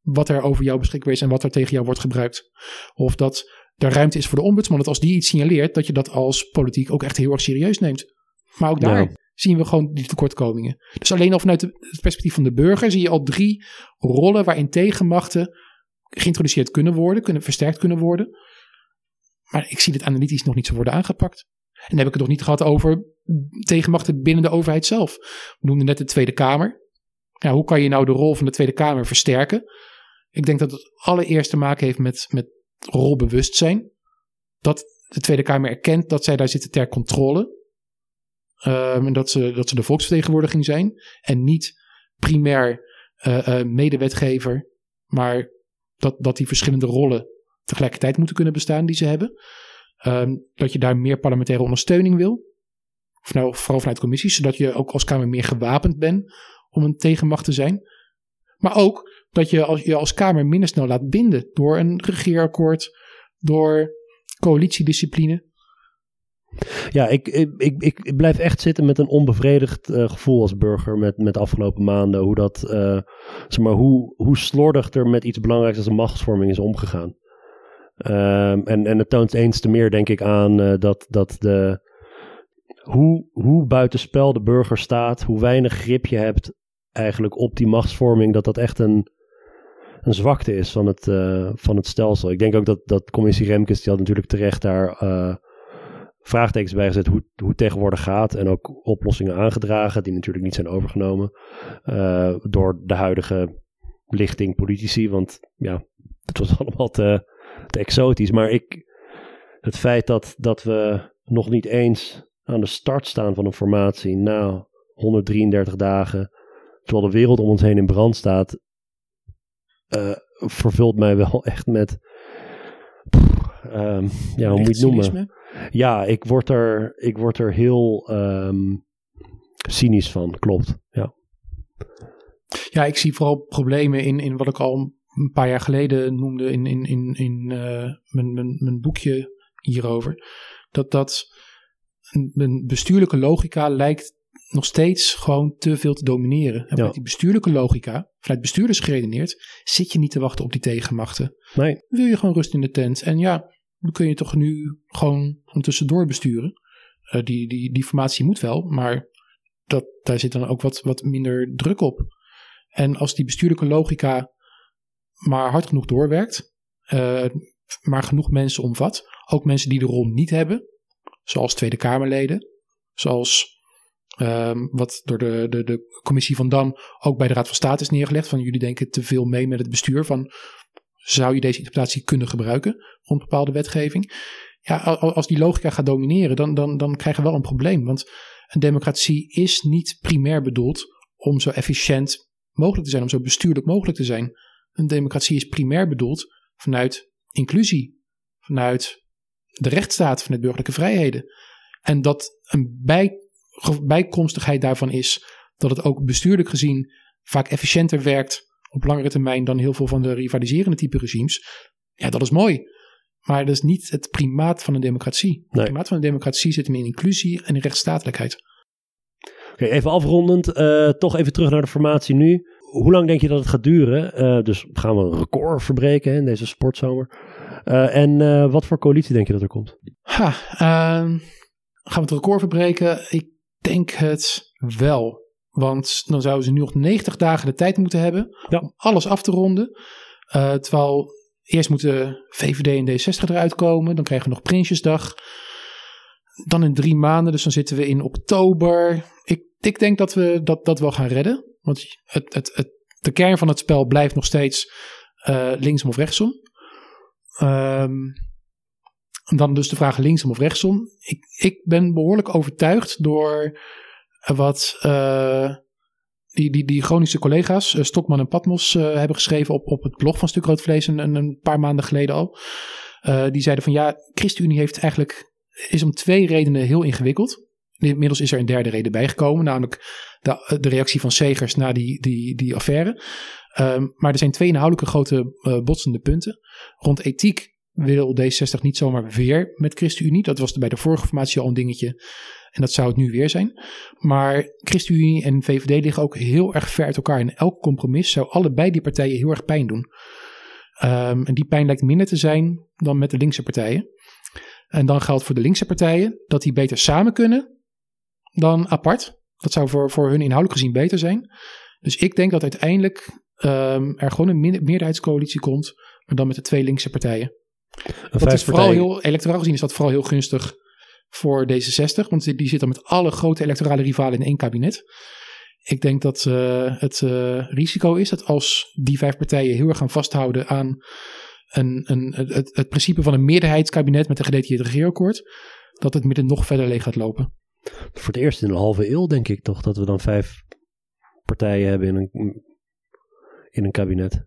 Speaker 2: wat er over jou beschikbaar is en wat er tegen jou wordt gebruikt. Of dat er ruimte is voor de ombudsman, dat als die iets signaleert, dat je dat als politiek ook echt heel erg serieus neemt. Maar ook daar zien we gewoon die tekortkomingen. Dus alleen al vanuit het perspectief van de burger zie je al drie rollen waarin tegenmachten geïntroduceerd kunnen worden, kunnen versterkt kunnen worden. Maar ik zie dit analytisch nog niet zo worden aangepakt. En dan heb ik het nog niet gehad over tegenmachten binnen de overheid zelf. We noemden net de Tweede Kamer. Ja, hoe kan je nou de rol van de Tweede Kamer versterken? Ik denk dat het allereerst te maken heeft met, met rolbewustzijn. Dat de Tweede Kamer erkent dat zij daar zitten ter controle. Um, en dat ze, dat ze de volksvertegenwoordiging zijn. En niet primair uh, uh, medewetgever. Maar dat, dat die verschillende rollen tegelijkertijd moeten kunnen bestaan die ze hebben. Um, dat je daar meer parlementaire ondersteuning wil. Of nou, vooral vanuit commissies. Zodat je ook als Kamer meer gewapend bent om een tegenmacht te zijn. Maar ook dat je als, je als Kamer minder snel laat binden door een regeerakkoord, door coalitiediscipline.
Speaker 1: Ja, ik, ik, ik, ik blijf echt zitten met een onbevredigd uh, gevoel als burger met, met de afgelopen maanden. Hoe, dat, uh, zeg maar, hoe, hoe slordig er met iets belangrijks als een machtsvorming is omgegaan. Um, en, en het toont eens te meer, denk ik, aan uh, dat, dat de, hoe, hoe buitenspel de burger staat, hoe weinig grip je hebt eigenlijk op die machtsvorming, dat dat echt een, een zwakte is van het, van het stelsel. Ik denk ook dat, dat commissie Remkes, die had natuurlijk terecht daar vraagtekens bij gezet hoe, hoe tegenwoordig gaat. En ook oplossingen aangedragen, die natuurlijk niet zijn overgenomen uh, door de huidige lichting politici. Want ja, het was allemaal te, exotisch. Maar ik, het feit dat, dat we nog niet eens aan de start staan van een formatie na 133 dagen, terwijl de wereld om ons heen in brand staat, uh, vervult mij wel echt met. Um, ja, hoe moet je het noemen? Ja, ik word er, ik word er heel um, cynisch van, klopt. Ja.
Speaker 2: ja, ik zie vooral problemen in, in wat ik al een paar jaar geleden noemde in, in, in, in uh, mijn, mijn, mijn boekje hierover. Dat dat een, bestuurlijke logica lijkt nog steeds gewoon te veel te domineren. En vanuit die bestuurlijke logica, vanuit bestuurders geredeneerd, zit je niet te wachten op die tegenmachten.
Speaker 1: Nee.
Speaker 2: Wil je gewoon rust in de tent. En ja, kun je toch nu gewoon, gewoon tussendoor besturen. Uh, die, die, die formatie moet wel, maar dat, daar zit dan ook wat, wat minder druk op. En als die bestuurlijke logica maar hard genoeg doorwerkt, uh, maar genoeg mensen omvat, ook mensen die de rol niet hebben, zoals Tweede Kamerleden, zoals Um, wat door de, de, de commissie van Dam ook bij de Raad van State is neergelegd. Van jullie denken te veel mee met het bestuur. Van zou je deze interpretatie kunnen gebruiken rond bepaalde wetgeving? Ja, als die logica gaat domineren, dan, dan, dan krijgen we wel een probleem. Want een democratie is niet primair bedoeld om zo efficiënt mogelijk te zijn, om zo bestuurlijk mogelijk te zijn. Een democratie is primair bedoeld vanuit inclusie, vanuit de rechtsstaat, vanuit burgerlijke vrijheden. En dat een bij bijkomstigheid daarvan is dat het ook bestuurlijk gezien vaak efficiënter werkt op langere termijn dan heel veel van de rivaliserende type regimes. Ja, dat is mooi. Maar dat is niet het primaat van een democratie. Nee. Het primaat van een democratie zit in inclusie en in rechtsstatelijkheid.
Speaker 1: Okay, even afrondend, uh, toch even terug naar de formatie nu. Hoe lang denk je dat het gaat duren? Uh, dus gaan we een record verbreken in deze sportzomer? Uh, en wat voor coalitie denk je dat er komt?
Speaker 2: Ha, uh, gaan we het record verbreken? Ik denk het wel. Want dan zouden ze nu nog 90 dagen de tijd moeten hebben
Speaker 1: ja.
Speaker 2: om alles af te ronden. Uh, terwijl eerst moeten VVD en D60 eruit komen. Dan krijgen we nog Prinsjesdag. Dan in drie maanden, dus dan zitten we in oktober. Ik, ik denk dat we dat, dat wel gaan redden. Want het, het, het, de kern van het spel blijft nog steeds uh, linksom of rechtsom. Um, dan dus de vraag linksom of rechtsom. Ik, ik ben behoorlijk overtuigd door wat uh, die, die, die chronische collega's, uh, Stokman en Patmos, uh, hebben geschreven op, op het blog van Stuk Rood Vlees een, een paar maanden geleden al. die zeiden van ja, ChristenUnie heeft eigenlijk, is om twee redenen heel ingewikkeld. Inmiddels is er een derde reden bijgekomen, namelijk de, de reactie van Segers na die, die, die affaire. Um, maar er zijn twee inhoudelijke grote botsende punten. Rond ethiek wil D60 niet zomaar weer met ChristenUnie. Dat was bij de vorige formatie al een dingetje. En dat zou het nu weer zijn. Maar ChristenUnie en VVD liggen ook heel erg ver uit elkaar. En elk compromis zou allebei die partijen heel erg pijn doen. Um, en die pijn lijkt minder te zijn dan met de linkse partijen. En dan geldt voor de linkse partijen dat die beter samen kunnen dan apart. Dat zou voor, voor hun inhoudelijk gezien beter zijn. Dus ik denk dat uiteindelijk um, er gewoon een meerderheidscoalitie komt, maar dan met de twee linkse partijen. Dat is vooral heel, electoraal gezien is dat vooral heel gunstig voor D66, want die zit dan met alle grote electorale rivalen in één kabinet. Ik denk dat uh, het uh, risico is dat als die vijf partijen heel erg gaan vasthouden aan een, een, het, het principe van een meerderheidskabinet met een gedetailleerd regeerakkoord, dat het midden nog verder leeg gaat lopen.
Speaker 1: Voor het eerst in een halve eeuw denk ik toch dat we dan vijf partijen hebben in een, in een kabinet.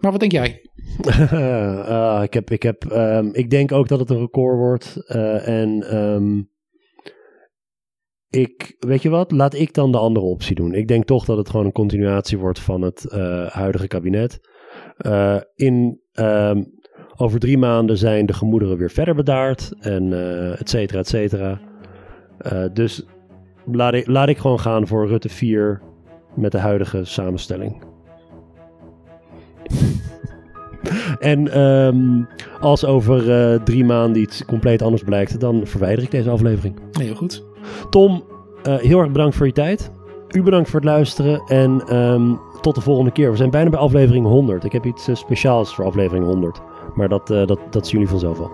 Speaker 2: Maar wat denk jij?
Speaker 1: Uh, ik, heb, ik, heb, um, ik denk ook dat het een record wordt. Uh, en um, ik, weet je wat, laat ik dan de andere optie doen. Ik denk toch dat het gewoon een continuatie wordt van het uh, huidige kabinet. in, um, over drie maanden zijn de gemoederen weer verder bedaard. En et cetera, et cetera. dus laat ik, laat ik gewoon gaan voor Rutte 4 met de huidige samenstelling. en um, als over uh, drie maanden iets compleet anders blijkt, dan verwijder ik deze aflevering.
Speaker 2: Heel goed.
Speaker 1: Tom, uh, heel erg bedankt voor je tijd. U bedankt voor het luisteren en um, tot de volgende keer. We zijn bijna bij aflevering 100. Ik heb iets uh, speciaals voor aflevering 100. Maar dat, dat, dat zien jullie vanzelf wel.